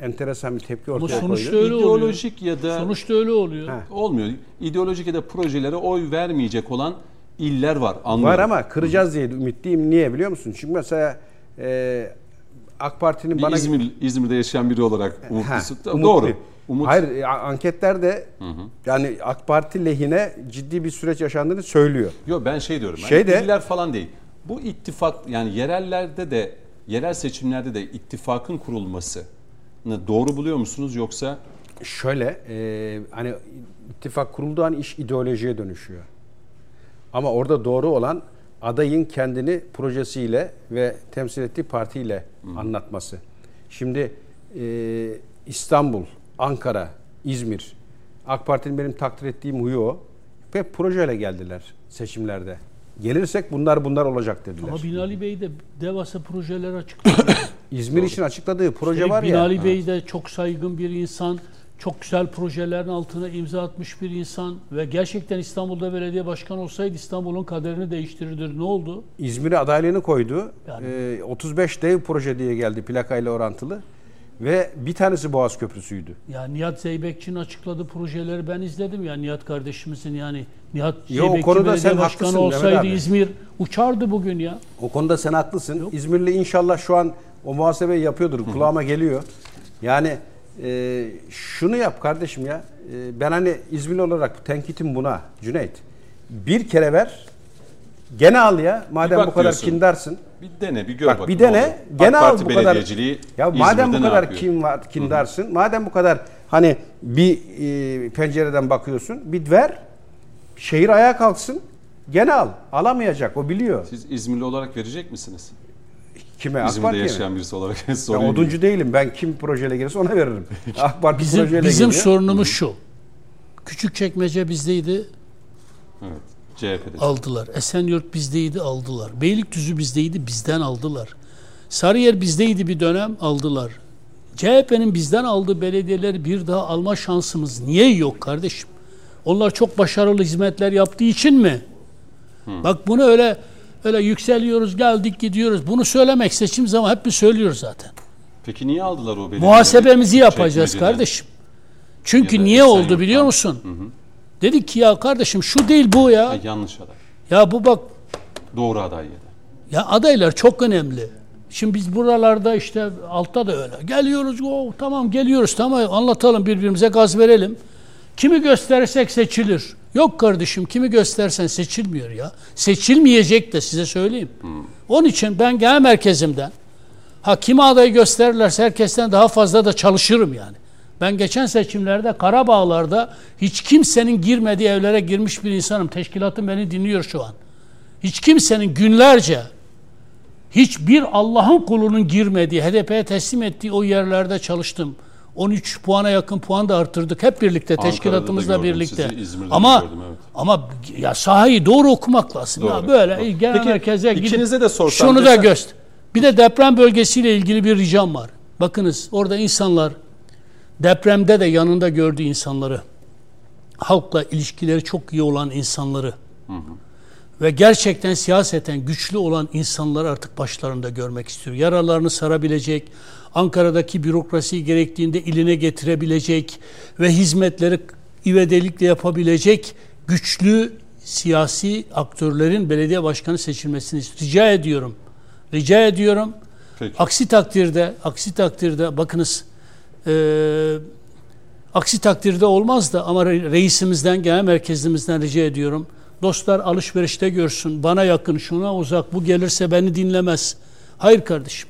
enteresan bir tepki Ama ortaya sonuçta koydu. öyle oluyor. İdeolojik ya da Sonuçta öyle oluyor. Ha. olmuyor. İdeolojik ya da projelere oy vermeyecek olan iller var. Anlıyorum. Var ama kıracağız diye ümitliyim. Niye biliyor musun? Çünkü mesela e, AK Parti'nin bir bana İzmir, İzmir'de yaşayan biri olarak Ha, umutlusun. *laughs* Doğru. Umut. Hayır e, anketlerde yani AK Parti lehine ciddi bir süreç yaşandığını söylüyor. Yok ben şey diyorum. Şey hani de- iller falan değil. Bu ittifak yani yerellerde de yerel seçimlerde de ittifakın kurulması doğru buluyor musunuz yoksa Şöyle e, hani ittifak kurulduğu an iş ideolojiye dönüşüyor. Ama orada doğru olan adayın kendini projesiyle ve temsil ettiği partiyle anlatması. Şimdi e, İstanbul, Ankara, İzmir, AK Parti'nin benim takdir ettiğim huyu o. Hep projeyle geldiler seçimlerde. Gelirsek bunlar bunlar olacak dediler. Ama Binali Bey de devasa projeler açıkladı. *coughs* İzmir için açıkladığı proje Üstelik var ya. Binali Bey de çok saygın bir insan. Çok güzel projelerin altına imza atmış bir insan ve gerçekten İstanbul'da belediye başkanı olsaydı İstanbul'un kaderini değiştirirdi. Ne oldu? İzmir'e adaylığını koydu. Yani. Ee, 35 dev proje diye geldi plakayla orantılı. Ve bir tanesi Boğaz Köprüsü'ydü. Yani Nihat Zeybekçi'nin açıkladığı projeleri ben izledim. Yani Nihat kardeşimizin yani Nihat o Zeybekçi konuda belediye sen başkanı olsaydı. İzmir uçardı bugün ya. O konuda sen haklısın. Yok. İzmirli inşallah şu an o muhasebeyi yapıyordur. Kulağıma geliyor. Yani e, şunu yap kardeşim ya. E, ben hani İzmirli olarak tenkitim buna Cüneyt. Bir kere ver. Gene al ya. Madem bu kadar diyorsun. kindarsın. bir dene bir gör Bak bir dene. Gene al Parti bu kadar. Ya madem bu kadar kim var, kindarsın. Madem bu kadar hani bir e, pencereden bakıyorsun. Bir ver. Şehir ayağa kalksın. Gene al. Alamayacak. O biliyor. Siz İzmirli olarak verecek misiniz? Kime? AK İzmir'de Parti'ye mi? yaşayan birisi olarak *laughs* Ben sorayım. oduncu değilim. Ben kim projeyle gelirse ona veririm. *laughs* AK Parti Bizim projeyle bizim geliyor. sorunumuz şu. Küçük çekmece bizdeydi, Evet. CHP'de. aldılar. Esenyurt bizdeydi, aldılar. Beylikdüzü bizdeydi, bizden aldılar. Sarıyer bizdeydi bir dönem, aldılar. CHP'nin bizden aldığı belediyeleri bir daha alma şansımız niye yok kardeşim? Onlar çok başarılı hizmetler yaptığı için mi? Bak bunu öyle öyle yükseliyoruz, geldik gidiyoruz. Bunu söylemek seçim zaman hep bir söylüyoruz zaten. Peki niye aldılar o belediyeleri? Muhasebemizi yapacağız kardeşim. Çünkü Ya niye oldu biliyor musun? Dedik ki ya kardeşim şu değil bu ya. Ha, yanlış aday. Ya bu bak Doğru aday ya da. ya adaylar çok önemli. Şimdi biz buralarda işte altta da öyle. Geliyoruz o tamam geliyoruz tamam anlatalım birbirimize gaz verelim. Kimi gösterirsek seçilir. Yok kardeşim kimi göstersen seçilmiyor ya. Seçilmeyecek de size söyleyeyim. Onun için ben genel merkezimden ha kimi adayı gösterirlerse herkesten daha fazla da çalışırım yani. Ben geçen seçimlerde Karabağlar'da hiç kimsenin girmediği evlere girmiş bir insanım. Teşkilatım beni dinliyor şu an. Hiç kimsenin günlerce hiçbir Allah'ın kulunun girmediği, HDP'ye teslim ettiği o yerlerde çalıştım. 13 puana yakın puan da arttırdık hep birlikte Ankara'da da teşkilatımızla gördüm birlikte. sizi, ama gördüm, evet. ama ya sahayı doğru okumak lazım. Ya Doğru, böyle doğru. genel Peki, merkeze gidip de sorsam şunu da desem- göster. Bir de deprem bölgesiyle ilgili bir ricam var. Bakınız orada insanlar depremde de yanında gördüğü insanları halkla ilişkileri çok iyi olan insanları ve gerçekten siyaseten güçlü olan insanları artık başlarında görmek istiyor. Yaralarını sarabilecek, Ankara'daki bürokrasiyi gerektiğinde iline getirebilecek ve hizmetleri ivedelikle yapabilecek güçlü siyasi aktörlerin belediye başkanı seçilmesini rica ediyorum. Rica ediyorum. Peki. Aksi takdirde, aksi takdirde bakınız eee Aksi takdirde olmaz da ama re- reisimizden, genel merkezimizden rica ediyorum. Dostlar alışverişte görsün. Bana yakın, şuna uzak. Bu gelirse beni dinlemez. Hayır kardeşim.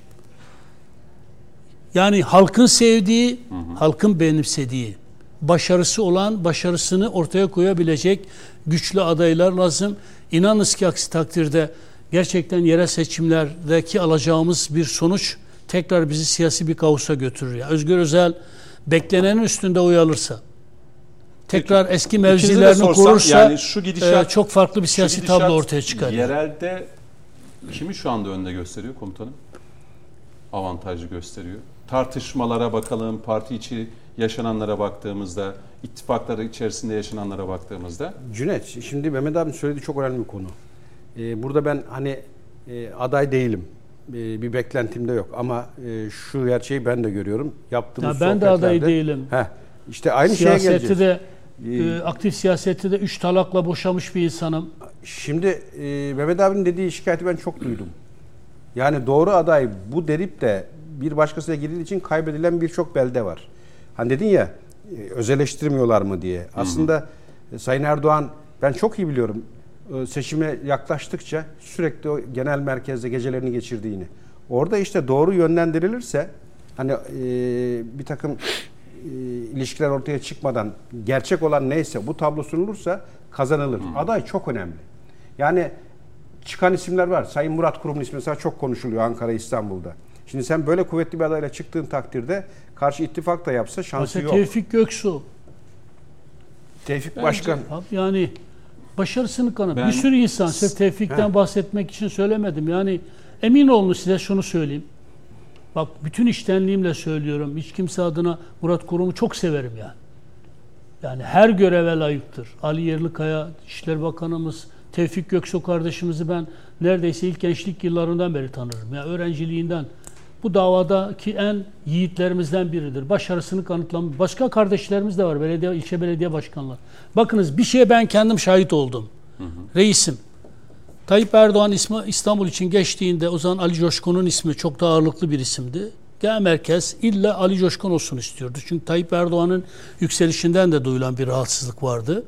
Yani halkın sevdiği, halkın benimsediği, başarısı olan, başarısını ortaya koyabilecek güçlü adaylar lazım. İnanınız ki aksi takdirde gerçekten yerel seçimlerdeki alacağımız bir sonuç tekrar bizi siyasi bir kaosa götürür. Ya. Özgür Özel beklenenin üstünde oy alırsa, tekrar eski İkinize de mevzilerini sorsam, korursa yani şu gidişat- e, çok farklı bir siyasi gidişat tablo ortaya çıkar. Yerelde kimi şu anda önde gösteriyor komutanım? Avantajlı gösteriyor. Tartışmalara bakalım, parti içi yaşananlara baktığımızda, ittifakları içerisinde yaşananlara baktığımızda Cüneyt, şimdi Mehmet abinin söylediği çok önemli bir konu. Ee, burada ben hani e, aday değilim. E, bir beklentim de yok ama e, şu gerçeği ben de görüyorum. Yaptığımız Ya ben de aday değilim. Heh, işte aynı şeye Siyaseti geleceğiz. de e, aktif siyasette de üç talakla boşamış bir insanım. Şimdi e, Mehmet abinin dediği şikayeti ben çok duydum. Yani doğru aday bu derip de bir başkasıyla girildiği için kaybedilen birçok belde var. Hani dedin ya özelleştirmiyorlar mı diye. Aslında Sayın Erdoğan ben çok iyi biliyorum seçime yaklaştıkça sürekli o genel merkezde gecelerini geçirdiğini. Orada işte doğru yönlendirilirse hani e, bir takım e, ilişkiler ortaya çıkmadan gerçek olan neyse bu tablo sunulursa kazanılır. Aday çok önemli. Yani çıkan isimler var. Sayın Murat Kurum'un ismi mesela çok konuşuluyor Ankara, İstanbul'da. Şimdi sen böyle kuvvetli bir adayla çıktığın takdirde karşı ittifak da yapsa şansı Mesela yok. Tevfik Göksu. Tevfik Bence- Başkan. Yani başarısını kanıt. Ben- Bir sürü insan. Sırf Tevfik'ten Heh. bahsetmek için söylemedim. Yani emin olun size şunu söyleyeyim. Bak bütün iştenliğimle söylüyorum. Hiç kimse adına Murat Kurum'u çok severim yani. Yani her göreve layıktır. Ali Yerlikaya, İşler Bakanımız, Tevfik Göksu kardeşimizi ben neredeyse ilk gençlik yıllarından beri tanırım. Yani öğrenciliğinden. Bu davadaki en yiğitlerimizden biridir. Başarısını kanıtlamış. Başka kardeşlerimiz de var. Belediye, ilçe belediye başkanları. Bakınız bir şeye ben kendim şahit oldum. Reisim. Tayyip Erdoğan ismi İstanbul için geçtiğinde o zaman Ali Coşkun'un ismi çok da ağırlıklı bir isimdi. Genel merkez illa Ali Coşkun olsun istiyordu. Çünkü Tayyip Erdoğan'ın yükselişinden de duyulan bir rahatsızlık vardı.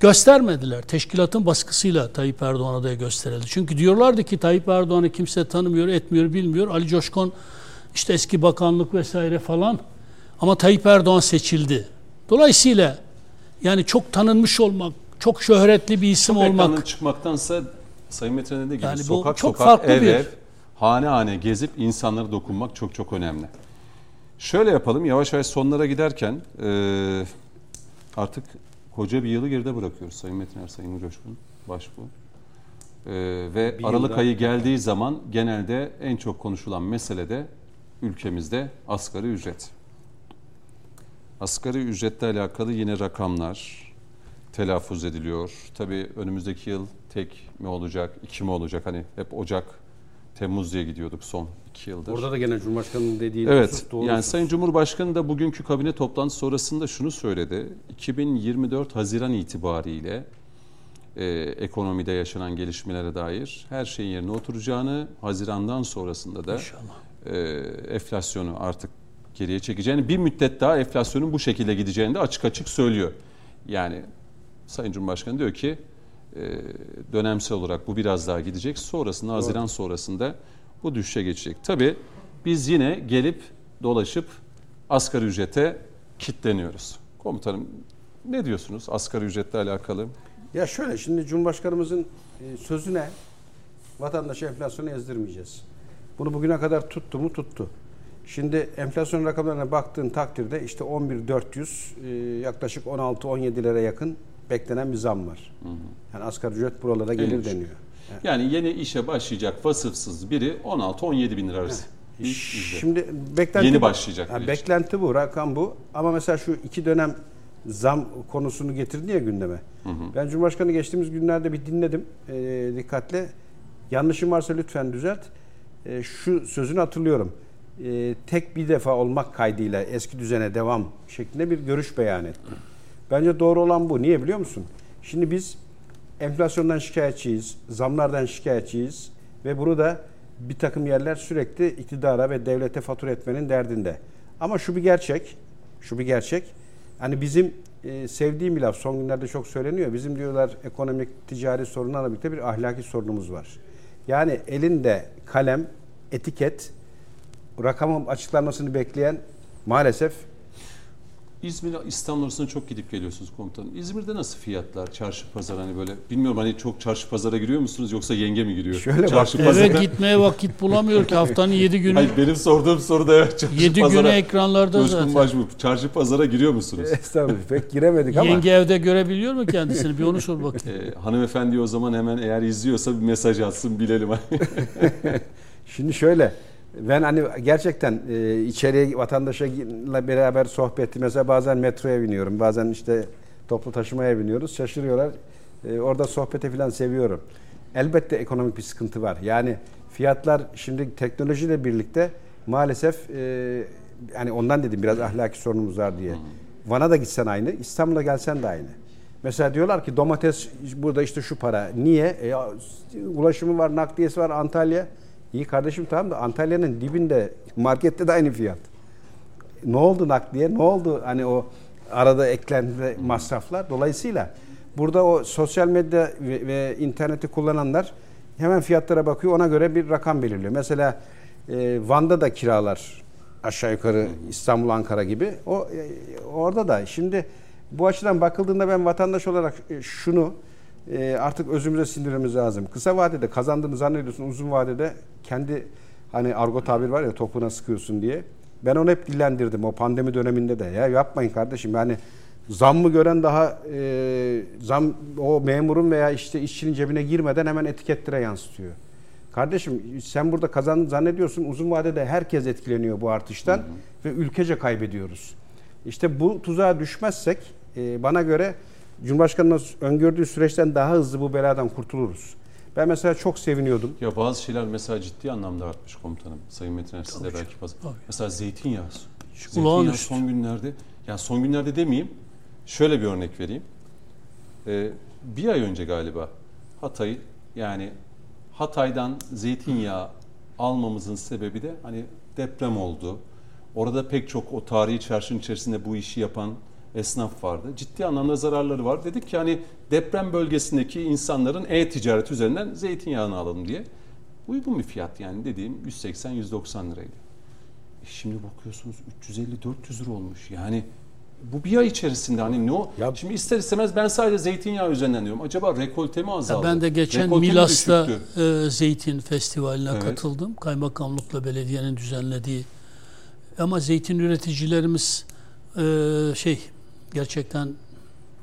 Göstermediler. Teşkilatın baskısıyla Tayyip Erdoğan adaya gösterildi. Çünkü diyorlardı ki Tayyip Erdoğan'ı kimse tanımıyor, etmiyor, bilmiyor. Ali Coşkun işte eski bakanlık vesaire falan. Ama Tayyip Erdoğan seçildi. Dolayısıyla yani çok tanınmış olmak, çok şöhretli bir isim Çok olmak. çıkmaktansa Sayın Metin'in dediği gibi Yani sokak çok sokak, ev bir- ev, hane hane gezip insanlara dokunmak çok çok önemli. Şöyle yapalım yavaş yavaş sonlara giderken e, artık koca bir yılı geride bırakıyoruz Sayın Metin Er, Sayın Coşkun Başbuğ. E, ve Bir Aralık ayı geldiği zaman genelde en çok konuşulan mesele de ülkemizde asgari ücret. Asgari ücretle alakalı yine rakamlar telaffuz ediliyor. Tabii önümüzdeki yıl tek mi olacak, iki mi olacak? Hani hep Ocak, Temmuz diye gidiyorduk son iki yıldır. Orada da gene Cumhurbaşkanı'nın dediği Evet, doğru. yani Sayın Cumhurbaşkanı da bugünkü kabine toplantısı sonrasında şunu söyledi. 2024 Haziran itibariyle e, ekonomide yaşanan gelişmelere dair her şeyin yerine oturacağını, Haziran'dan sonrasında da İnşallah. e, enflasyonu artık geriye çekeceğini, bir müddet daha enflasyonun bu şekilde gideceğini de açık açık söylüyor. Yani Sayın Cumhurbaşkanı diyor ki e, dönemsel olarak bu biraz daha gidecek. Sonrasında Haziran sonrasında bu düşüşe geçecek. Tabii biz yine gelip dolaşıp asgari ücrete kitleniyoruz. Komutanım ne diyorsunuz asgari ücretle alakalı? Ya şöyle şimdi Cumhurbaşkanımızın e, sözü ne? Vatandaşı enflasyonu ezdirmeyeceğiz. Bunu bugüne kadar tuttu mu? Tuttu. Şimdi enflasyon rakamlarına baktığın takdirde işte 11.400 e, yaklaşık 16-17'lere yakın beklenen bir zam var. Yani asgari ücret buralara gelir düşük. Yani yeni işe başlayacak vasıfsız biri 16-17 bin lira arası. Şimdi beklenti Yeni bu. başlayacak Ha, için. beklenti bu, rakam bu. Ama mesela şu iki dönem zam konusunu getirdi ya gündeme. Ben Cumhurbaşkanı geçtiğimiz günlerde bir dinledim e, dikkatle. Yanlışım varsa lütfen düzelt. E, şu sözünü hatırlıyorum. E, tek bir defa olmak kaydıyla eski düzene devam şeklinde bir görüş beyan etti. Bence doğru olan bu. Niye biliyor musun? Şimdi biz enflasyondan şikayetçiyiz, zamlardan şikayetçiyiz ve bunu da bir takım yerler sürekli iktidara ve devlete fatura etmenin derdinde. Ama şu bir gerçek, şu bir gerçek. Hani bizim e, sevdiğim bir laf son günlerde çok söyleniyor. Bizim diyorlar ekonomik ticari sorunlarla birlikte bir ahlaki sorunumuz var. Yani elinde kalem, etiket, rakamın açıklanmasını bekleyen maalesef İzmir İstanbul arasında çok gidip geliyorsunuz komutanım. İzmir'de nasıl fiyatlar? Çarşı pazar hani böyle bilmiyorum hani çok çarşı pazara giriyor musunuz yoksa yenge mi giriyor? Şöyle çarşı bak- Eve gitmeye vakit bulamıyor ki haftanın 7 günü. Hayır benim sorduğum soru da evet, çarşı 7 pazara. günü ekranlarda Coşkun zaten. Başbuğ, çarşı pazara giriyor musunuz? *laughs* estağfurullah pek giremedik ama Yenge evde görebiliyor mu kendisini? Bir onu sor bakayım. Ee, hanımefendi o zaman hemen eğer izliyorsa bir mesaj atsın bilelim. *laughs* Şimdi şöyle ben hani gerçekten e, içeriye vatandaşla beraber sohbeti mesela bazen metroya biniyorum bazen işte toplu taşımaya biniyoruz şaşırıyorlar E, orada sohbeti falan seviyorum. Elbette ekonomik bir sıkıntı var yani fiyatlar şimdi teknolojiyle birlikte maalesef e, yani ondan dedim biraz ahlaki sorunumuz var diye. Van'a da gitsen aynı İstanbul'a gelsen de aynı. Mesela diyorlar ki domates burada işte şu para. Niye? E, ulaşımı var, nakliyesi var Antalya. İyi kardeşim tamam da Antalya'nın dibinde markette de aynı fiyat. Ne oldu nakliye? Ne oldu hani o arada eklendi masraflar? Dolayısıyla burada o sosyal medya ve, ve interneti kullananlar hemen fiyatlara bakıyor ona göre bir rakam belirliyor. Mesela e, Van'da da kiralar aşağı yukarı İstanbul, Ankara gibi. O e, orada da şimdi bu açıdan bakıldığında ben vatandaş olarak e, şunu e, artık özümüze sindirmemiz lazım. Kısa vadede kazandığını zannediyorsun, uzun vadede kendi hani argo tabir var ya topuna sıkıyorsun diye. Ben onu hep dillendirdim o pandemi döneminde de. Ya yapmayın kardeşim yani zam mı gören daha e, zam o memurun veya işte işçinin cebine girmeden hemen etiketlere yansıtıyor. Kardeşim sen burada kazandın zannediyorsun uzun vadede herkes etkileniyor bu artıştan hı hı. ve ülkece kaybediyoruz. İşte bu tuzağa düşmezsek e, bana göre Cumhurbaşkanı'nın öngördüğü süreçten daha hızlı bu beladan kurtuluruz. Ben mesela çok seviniyordum. Ya bazı şeyler mesela ciddi anlamda artmış komutanım. Sayın Metin siz de belki fazla. Tabii. Mesela zeytinyağı. Zeytinyağı son günlerde, ya son günlerde demeyeyim, şöyle bir örnek vereyim. Ee, bir ay önce galiba Hatay yani Hatay'dan zeytinyağı almamızın sebebi de hani deprem oldu. Orada pek çok o tarihi çarşının içerisinde bu işi yapan esnaf vardı. Ciddi anlamda zararları var. Dedik ki hani deprem bölgesindeki insanların e-ticaret üzerinden zeytinyağını alalım diye. Uygun bir fiyat yani dediğim 180-190 liraydı. E şimdi bakıyorsunuz 350-400 lira olmuş. Yani bu bir ay içerisinde hani ne o? Ya, Şimdi ister istemez ben sadece zeytinyağı üzerinden diyorum. Acaba rekolte mi azaldı? ben de geçen rekolte Milas'ta e, zeytin festivaline evet. katıldım. Kaymakamlıkla belediyenin düzenlediği. Ama zeytin üreticilerimiz e, şey gerçekten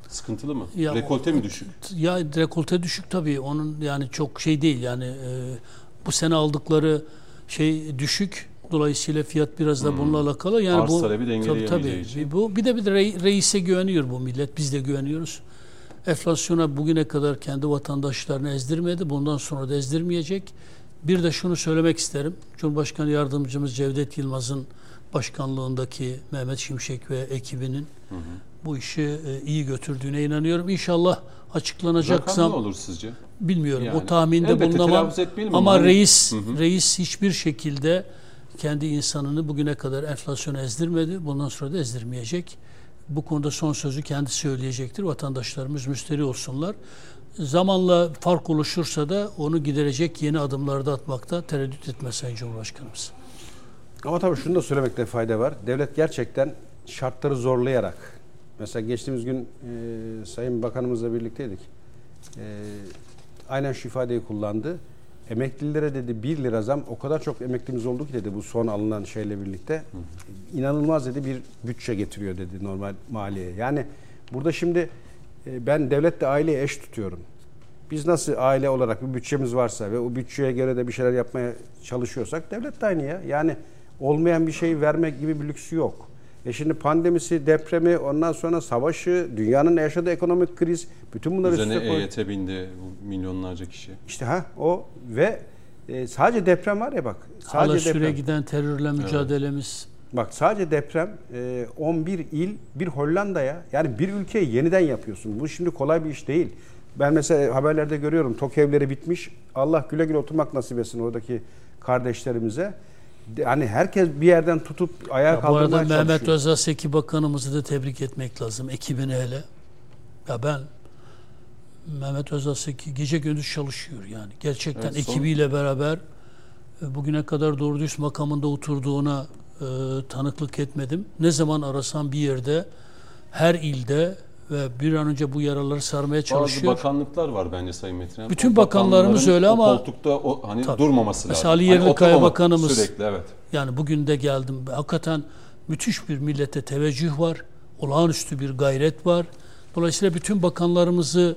sıkıntılı mı? Ya, rekolte mi düşük? Ya rekolte düşük tabii. Onun yani çok şey değil yani e, bu sene aldıkları şey düşük Dolayısıyla fiyat biraz da hmm. bununla alakalı. Yani Arz bu talebi tabii, tabii, bu bir de bir de reise güveniyor bu millet. Biz de güveniyoruz. Enflasyona bugüne kadar kendi vatandaşlarını ezdirmedi. Bundan sonra da ezdirmeyecek. Bir de şunu söylemek isterim. Cumhurbaşkanı Yardımcımız Cevdet Yılmaz'ın başkanlığındaki Mehmet Şimşek ve ekibinin hı hı. Bu işi e, iyi götürdüğüne inanıyorum. İnşallah açıklanacak Rakam zam. ne olur sizce? Bilmiyorum. Yani, o tahminde bulunamam. Ama hani, reis hı hı. reis hiçbir şekilde kendi insanını bugüne kadar enflasyona ezdirmedi. Bundan sonra da ezdirmeyecek. Bu konuda son sözü kendi söyleyecektir. Vatandaşlarımız müsteri olsunlar. Zamanla fark oluşursa da onu giderecek yeni adımlarda atmakta tereddüt etmez Sayın Cumhurbaşkanımız. Ama tabii şunu da söylemekte fayda var. Devlet gerçekten şartları zorlayarak, mesela geçtiğimiz gün e, Sayın Bakanımızla birlikteydik. E, aynen şu ifadeyi kullandı Emeklilere dedi 1 lira zam o kadar çok emeklimiz oldu ki dedi bu son alınan şeyle birlikte. Hı hı. İnanılmaz dedi bir bütçe getiriyor dedi normal maliye. Yani burada şimdi e, ben devletle aileyi eş tutuyorum. Biz nasıl aile olarak bir bütçemiz varsa ve o bütçeye göre de bir şeyler yapmaya çalışıyorsak devlet de aynı ya. Yani olmayan bir şeyi vermek gibi bir lüksü yok. E şimdi pandemisi, depremi, ondan sonra savaşı, dünyanın yaşadığı ekonomik kriz, bütün bunları Üzerine üstüne EYT koy... bindi milyonlarca kişi. İşte ha o ve e, sadece deprem var ya bak. Sadece Hala süre giden terörle mücadelemiz. Evet. Bak sadece deprem e, 11 il bir Hollanda'ya yani bir ülkeyi yeniden yapıyorsun. Bu şimdi kolay bir iş değil. Ben mesela haberlerde görüyorum TOK evleri bitmiş. Allah güle güle oturmak nasip etsin oradaki kardeşlerimize hani herkes bir yerden tutup ayağa ya kaldırmaya çalışıyor. Bu arada Mehmet Özaseki Bakanımızı da tebrik etmek lazım. Ekibini hele. Ya ben Mehmet Özaseki gece gündüz çalışıyor yani. Gerçekten evet, ekibiyle son... beraber e, bugüne kadar doğru düz makamında oturduğuna e, tanıklık etmedim. Ne zaman arasam bir yerde her ilde ve bir an önce bu yaraları sarmaya çalışıyor. Bazı bakanlıklar var bence Sayın Metin. Bütün bakanlarımız öyle ama koltukta o, hani tabii. durmaması lazım. Mesela Ali Yerlikaya hani Bakanımız sürekli evet. Yani bugün de geldim. Hakikaten müthiş bir millete teveccüh var. Olağanüstü bir gayret var. Dolayısıyla bütün bakanlarımızı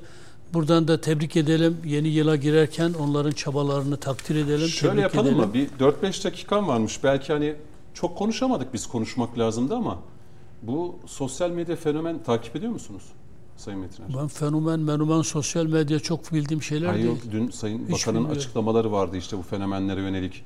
buradan da tebrik edelim. Yeni yıla girerken onların çabalarını takdir edelim. Şöyle yapalım edelim. mı? Bir 4-5 dakikam varmış. Belki hani çok konuşamadık biz konuşmak lazımdı ama bu sosyal medya fenomen takip ediyor musunuz? Sayın Metiner. Ben fenomen, fenomen sosyal medya çok bildiğim şeyler Hayır, değil. Dün Sayın Hiç Bakan'ın bilmiyorum. açıklamaları vardı işte bu fenomenlere yönelik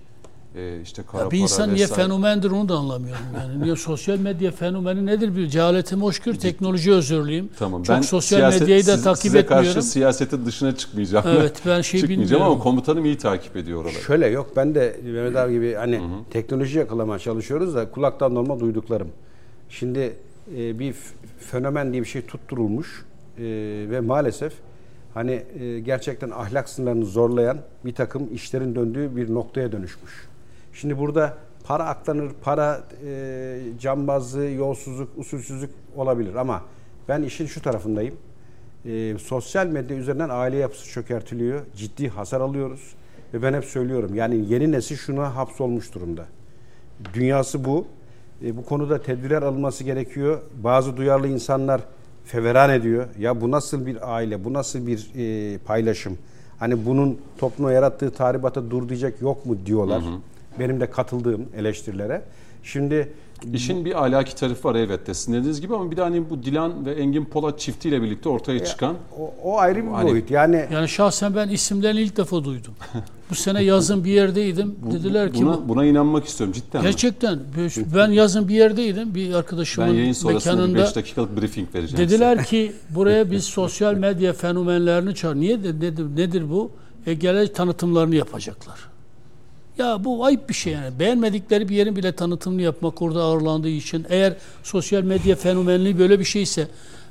e, işte kara ya bir insan niye fenomendir onu da anlamıyorum. Yani *laughs* niye sosyal medya fenomeni nedir bir cehaletim hoşgör teknoloji özürlüyüm. Tamam. Çok ben sosyal siyaset, medyayı da siz, takip size etmiyorum. karşı siyasetin dışına çıkmayacağım. Evet ben şey bilmiyorum. ama komutanım iyi takip ediyor oraları. Şöyle yok ben de Mehmet abi gibi hani Hı-hı. teknoloji yakalamaya çalışıyoruz da kulaktan normal duyduklarım. Şimdi e, bir fenomen diye bir şey tutturulmuş e, ve maalesef hani e, gerçekten ahlak sınırlarını zorlayan bir takım işlerin döndüğü bir noktaya dönüşmüş. Şimdi burada para aklanır, para e, cambazlığı, yolsuzluk, usulsüzlük olabilir ama ben işin şu tarafındayım. E, sosyal medya üzerinden aile yapısı çökertiliyor. Ciddi hasar alıyoruz. Ve ben hep söylüyorum yani yeni nesil şuna hapsolmuş durumda. Dünyası bu. E, bu konuda tedbirler alınması gerekiyor. Bazı duyarlı insanlar feveran ediyor. Ya bu nasıl bir aile, bu nasıl bir e, paylaşım? Hani bunun topluma yarattığı tahribata dur diyecek yok mu diyorlar. Hı hı. Benim de katıldığım eleştirilere. Şimdi İşin bir alaki tarafı var elbette sizin dediğiniz gibi ama bir de hani bu Dilan ve Engin Polat çiftiyle birlikte ortaya çıkan o, o ayrı bir hani, boyut. Yani yani şahsen ben isimlerini ilk defa duydum. bu sene yazın bir yerdeydim. Bu, Dediler ki buna, buna inanmak istiyorum cidden. Gerçekten. Mi? Ben yazın bir yerdeydim. Bir arkadaşımın ben yayın mekanında 5 dakikalık briefing vereceğim. Dediler size. ki *laughs* buraya biz sosyal medya fenomenlerini çağır. Niye nedir, nedir bu? E gele tanıtımlarını yapacaklar. Ya bu ayıp bir şey yani. Beğenmedikleri bir yerin bile tanıtımını yapmak orada ağırlandığı için. Eğer sosyal medya fenomenliği böyle bir şeyse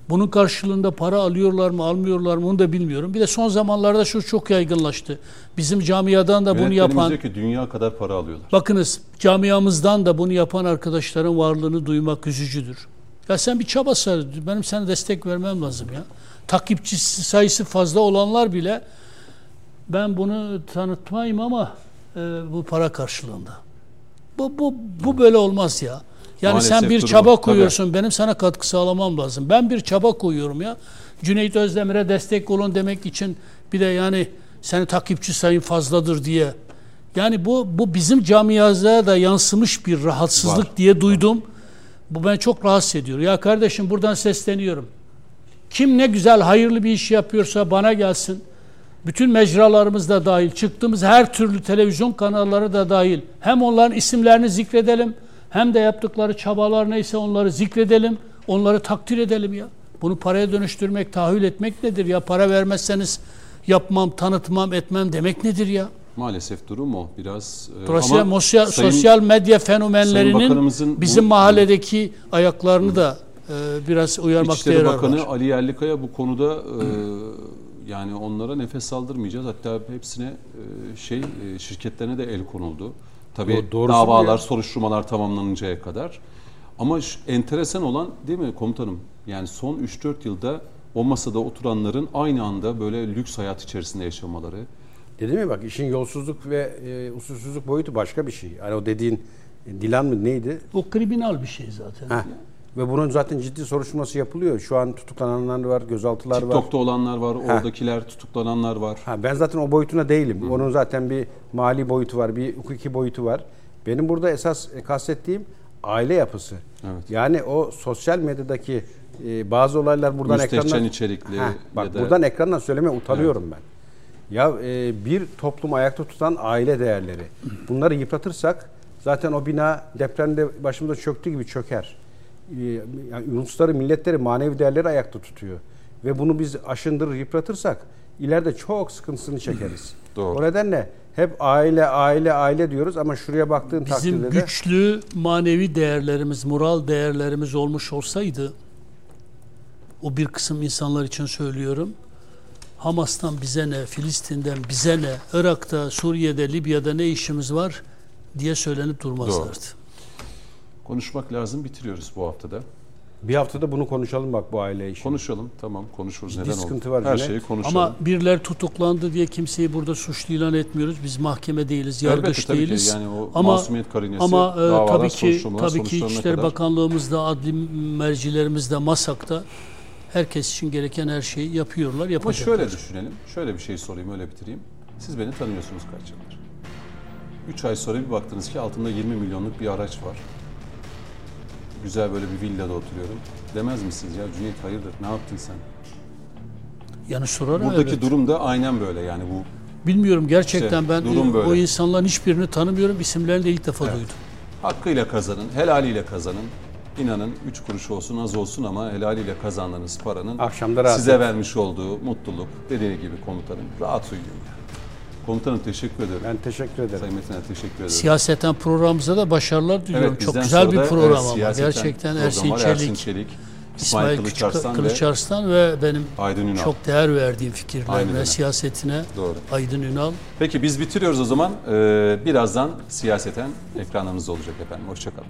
bunun karşılığında para alıyorlar mı almıyorlar mı onu da bilmiyorum. Bir de son zamanlarda şu çok yaygınlaştı. Bizim camiadan da bunu yapan... ki dünya kadar para alıyorlar. Bakınız camiamızdan da bunu yapan arkadaşların varlığını duymak üzücüdür. Ya sen bir çaba sar. Benim sana destek vermem lazım ya. Takipçisi sayısı fazla olanlar bile ben bunu tanıtmayayım ama e, bu para karşılığında. Bu, bu, bu böyle olmaz ya. Yani Maalesef sen bir çaba koyuyorsun. Tabii. Benim sana katkı sağlamam lazım. Ben bir çaba koyuyorum ya. Cüneyt Özdemir'e destek olun demek için bir de yani seni takipçi sayın fazladır diye. Yani bu bu bizim camiaza da yansımış bir rahatsızlık Var. diye duydum. Bu ben çok rahatsız ediyor. Ya kardeşim buradan sesleniyorum. Kim ne güzel hayırlı bir iş yapıyorsa bana gelsin bütün mecralarımız da dahil, çıktığımız her türlü televizyon kanalları da dahil. Hem onların isimlerini zikredelim, hem de yaptıkları çabalar neyse onları zikredelim, onları takdir edelim ya. Bunu paraya dönüştürmek, tahvil etmek nedir ya? Para vermezseniz yapmam, tanıtmam, etmem demek nedir ya? Maalesef durum o biraz. E, Dolayısıyla ama sosyal, sayın, sosyal medya fenomenlerinin bizim bu, mahalledeki ayaklarını da e, biraz uyarmakta İçişleri yarar Bakanı var. Ali Yerlikaya bu konuda e, yani onlara nefes aldırmayacağız. Hatta hepsine e, şey e, şirketlerine de el konuldu. Tabii o, davalar, ya. soruşturmalar tamamlanıncaya kadar. Ama şu, enteresan olan değil mi komutanım? Yani son 3-4 yılda o masada oturanların aynı anda böyle lüks hayat içerisinde yaşamaları. Dedim mi bak işin yolsuzluk ve e, usulsüzlük boyutu başka bir şey. Hani o dediğin Dilan mı neydi? O kriminal bir şey zaten. Heh. Ve bunun zaten ciddi soruşturması yapılıyor. Şu an tutuklananlar var, gözaltılar TikTok'ta var. TikTok'ta olanlar var, ha. oradakiler tutuklananlar var. Ha, ben zaten o boyutuna değilim. Hı. Onun zaten bir mali boyutu var, bir hukuki boyutu var. Benim burada esas e, kastettiğim aile yapısı. Evet. Yani o sosyal medyadaki e, bazı olaylar buradan Müstehcen ekrandan... içerikli. Ha, bak da... buradan ekrandan söylemeye utanıyorum evet. ben. Ya e, bir toplum ayakta tutan aile değerleri. Bunları yıpratırsak zaten o bina depremde başımıza çöktüğü gibi çöker. Ee, yani ulusları, milletleri, manevi değerleri ayakta tutuyor. Ve bunu biz aşındırır, yıpratırsak ileride çok sıkıntısını çekeriz. *clears throat* Doğru. O nedenle hep aile, aile, aile diyoruz ama şuraya baktığın Bizim takdirde de... Bizim güçlü manevi değerlerimiz, moral değerlerimiz olmuş olsaydı o bir kısım insanlar için söylüyorum. Hamas'tan bize ne, Filistin'den bize ne, Irak'ta, Suriye'de, Libya'da ne işimiz var diye söylenip durmazlardı. Doğru. Konuşmak lazım. Bitiriyoruz bu haftada. Bir haftada bunu konuşalım bak bu aile işi. Konuşalım tamam konuşuruz. Ciddi Neden sıkıntı var. Her şeyi konuşalım. Ama biriler tutuklandı diye kimseyi burada suçlu ilan etmiyoruz. Biz mahkeme değiliz, yargıç Elbette, değiliz. Tabii ki. Yani o ama masumiyet karinesi, ama e, tabii ki tabii ki İçişleri kadar... Bakanlığımızda, adli mercilerimizde, MASAK'ta herkes için gereken her şeyi yapıyorlar, yapacaklar. Ama şöyle düşünelim. Şöyle bir şey sorayım, öyle bitireyim. Siz beni tanıyorsunuz kaç yıldır. 3 ay sonra bir baktınız ki altında 20 milyonluk bir araç var güzel böyle bir villada oturuyorum. Demez misiniz ya Cüneyt hayırdır ne yaptın sen? Yani sorar Buradaki evet. durum da aynen böyle yani bu. Bilmiyorum gerçekten işte, ben durum böyle. o insanların hiçbirini tanımıyorum. isimlerini de ilk defa evet. duydum. Hakkıyla kazanın, helaliyle kazanın. İnanın üç kuruş olsun az olsun ama helaliyle kazandığınız paranın Akşamda size vermiş olduğu mutluluk dediği gibi komutanım rahat uyuyun. Yani. Komutanım teşekkür ederim. Ben teşekkür ederim. Sayın Metin'e teşekkür ederim. Siyaseten programımıza da başarılar diliyorum. Evet, Çok güzel bir program ama gerçekten Ersin Çelik. Ersin Çelik. İsmail, İsmail Kılıç Arslan ve Kılıçarslan ve benim Aydın Ünal. çok değer verdiğim fikirlerine, öyle. siyasetine Doğru. Aydın Ünal. Peki biz bitiriyoruz o zaman. Ee, birazdan siyaseten ekranlarınızda olacak efendim. Hoşçakalın.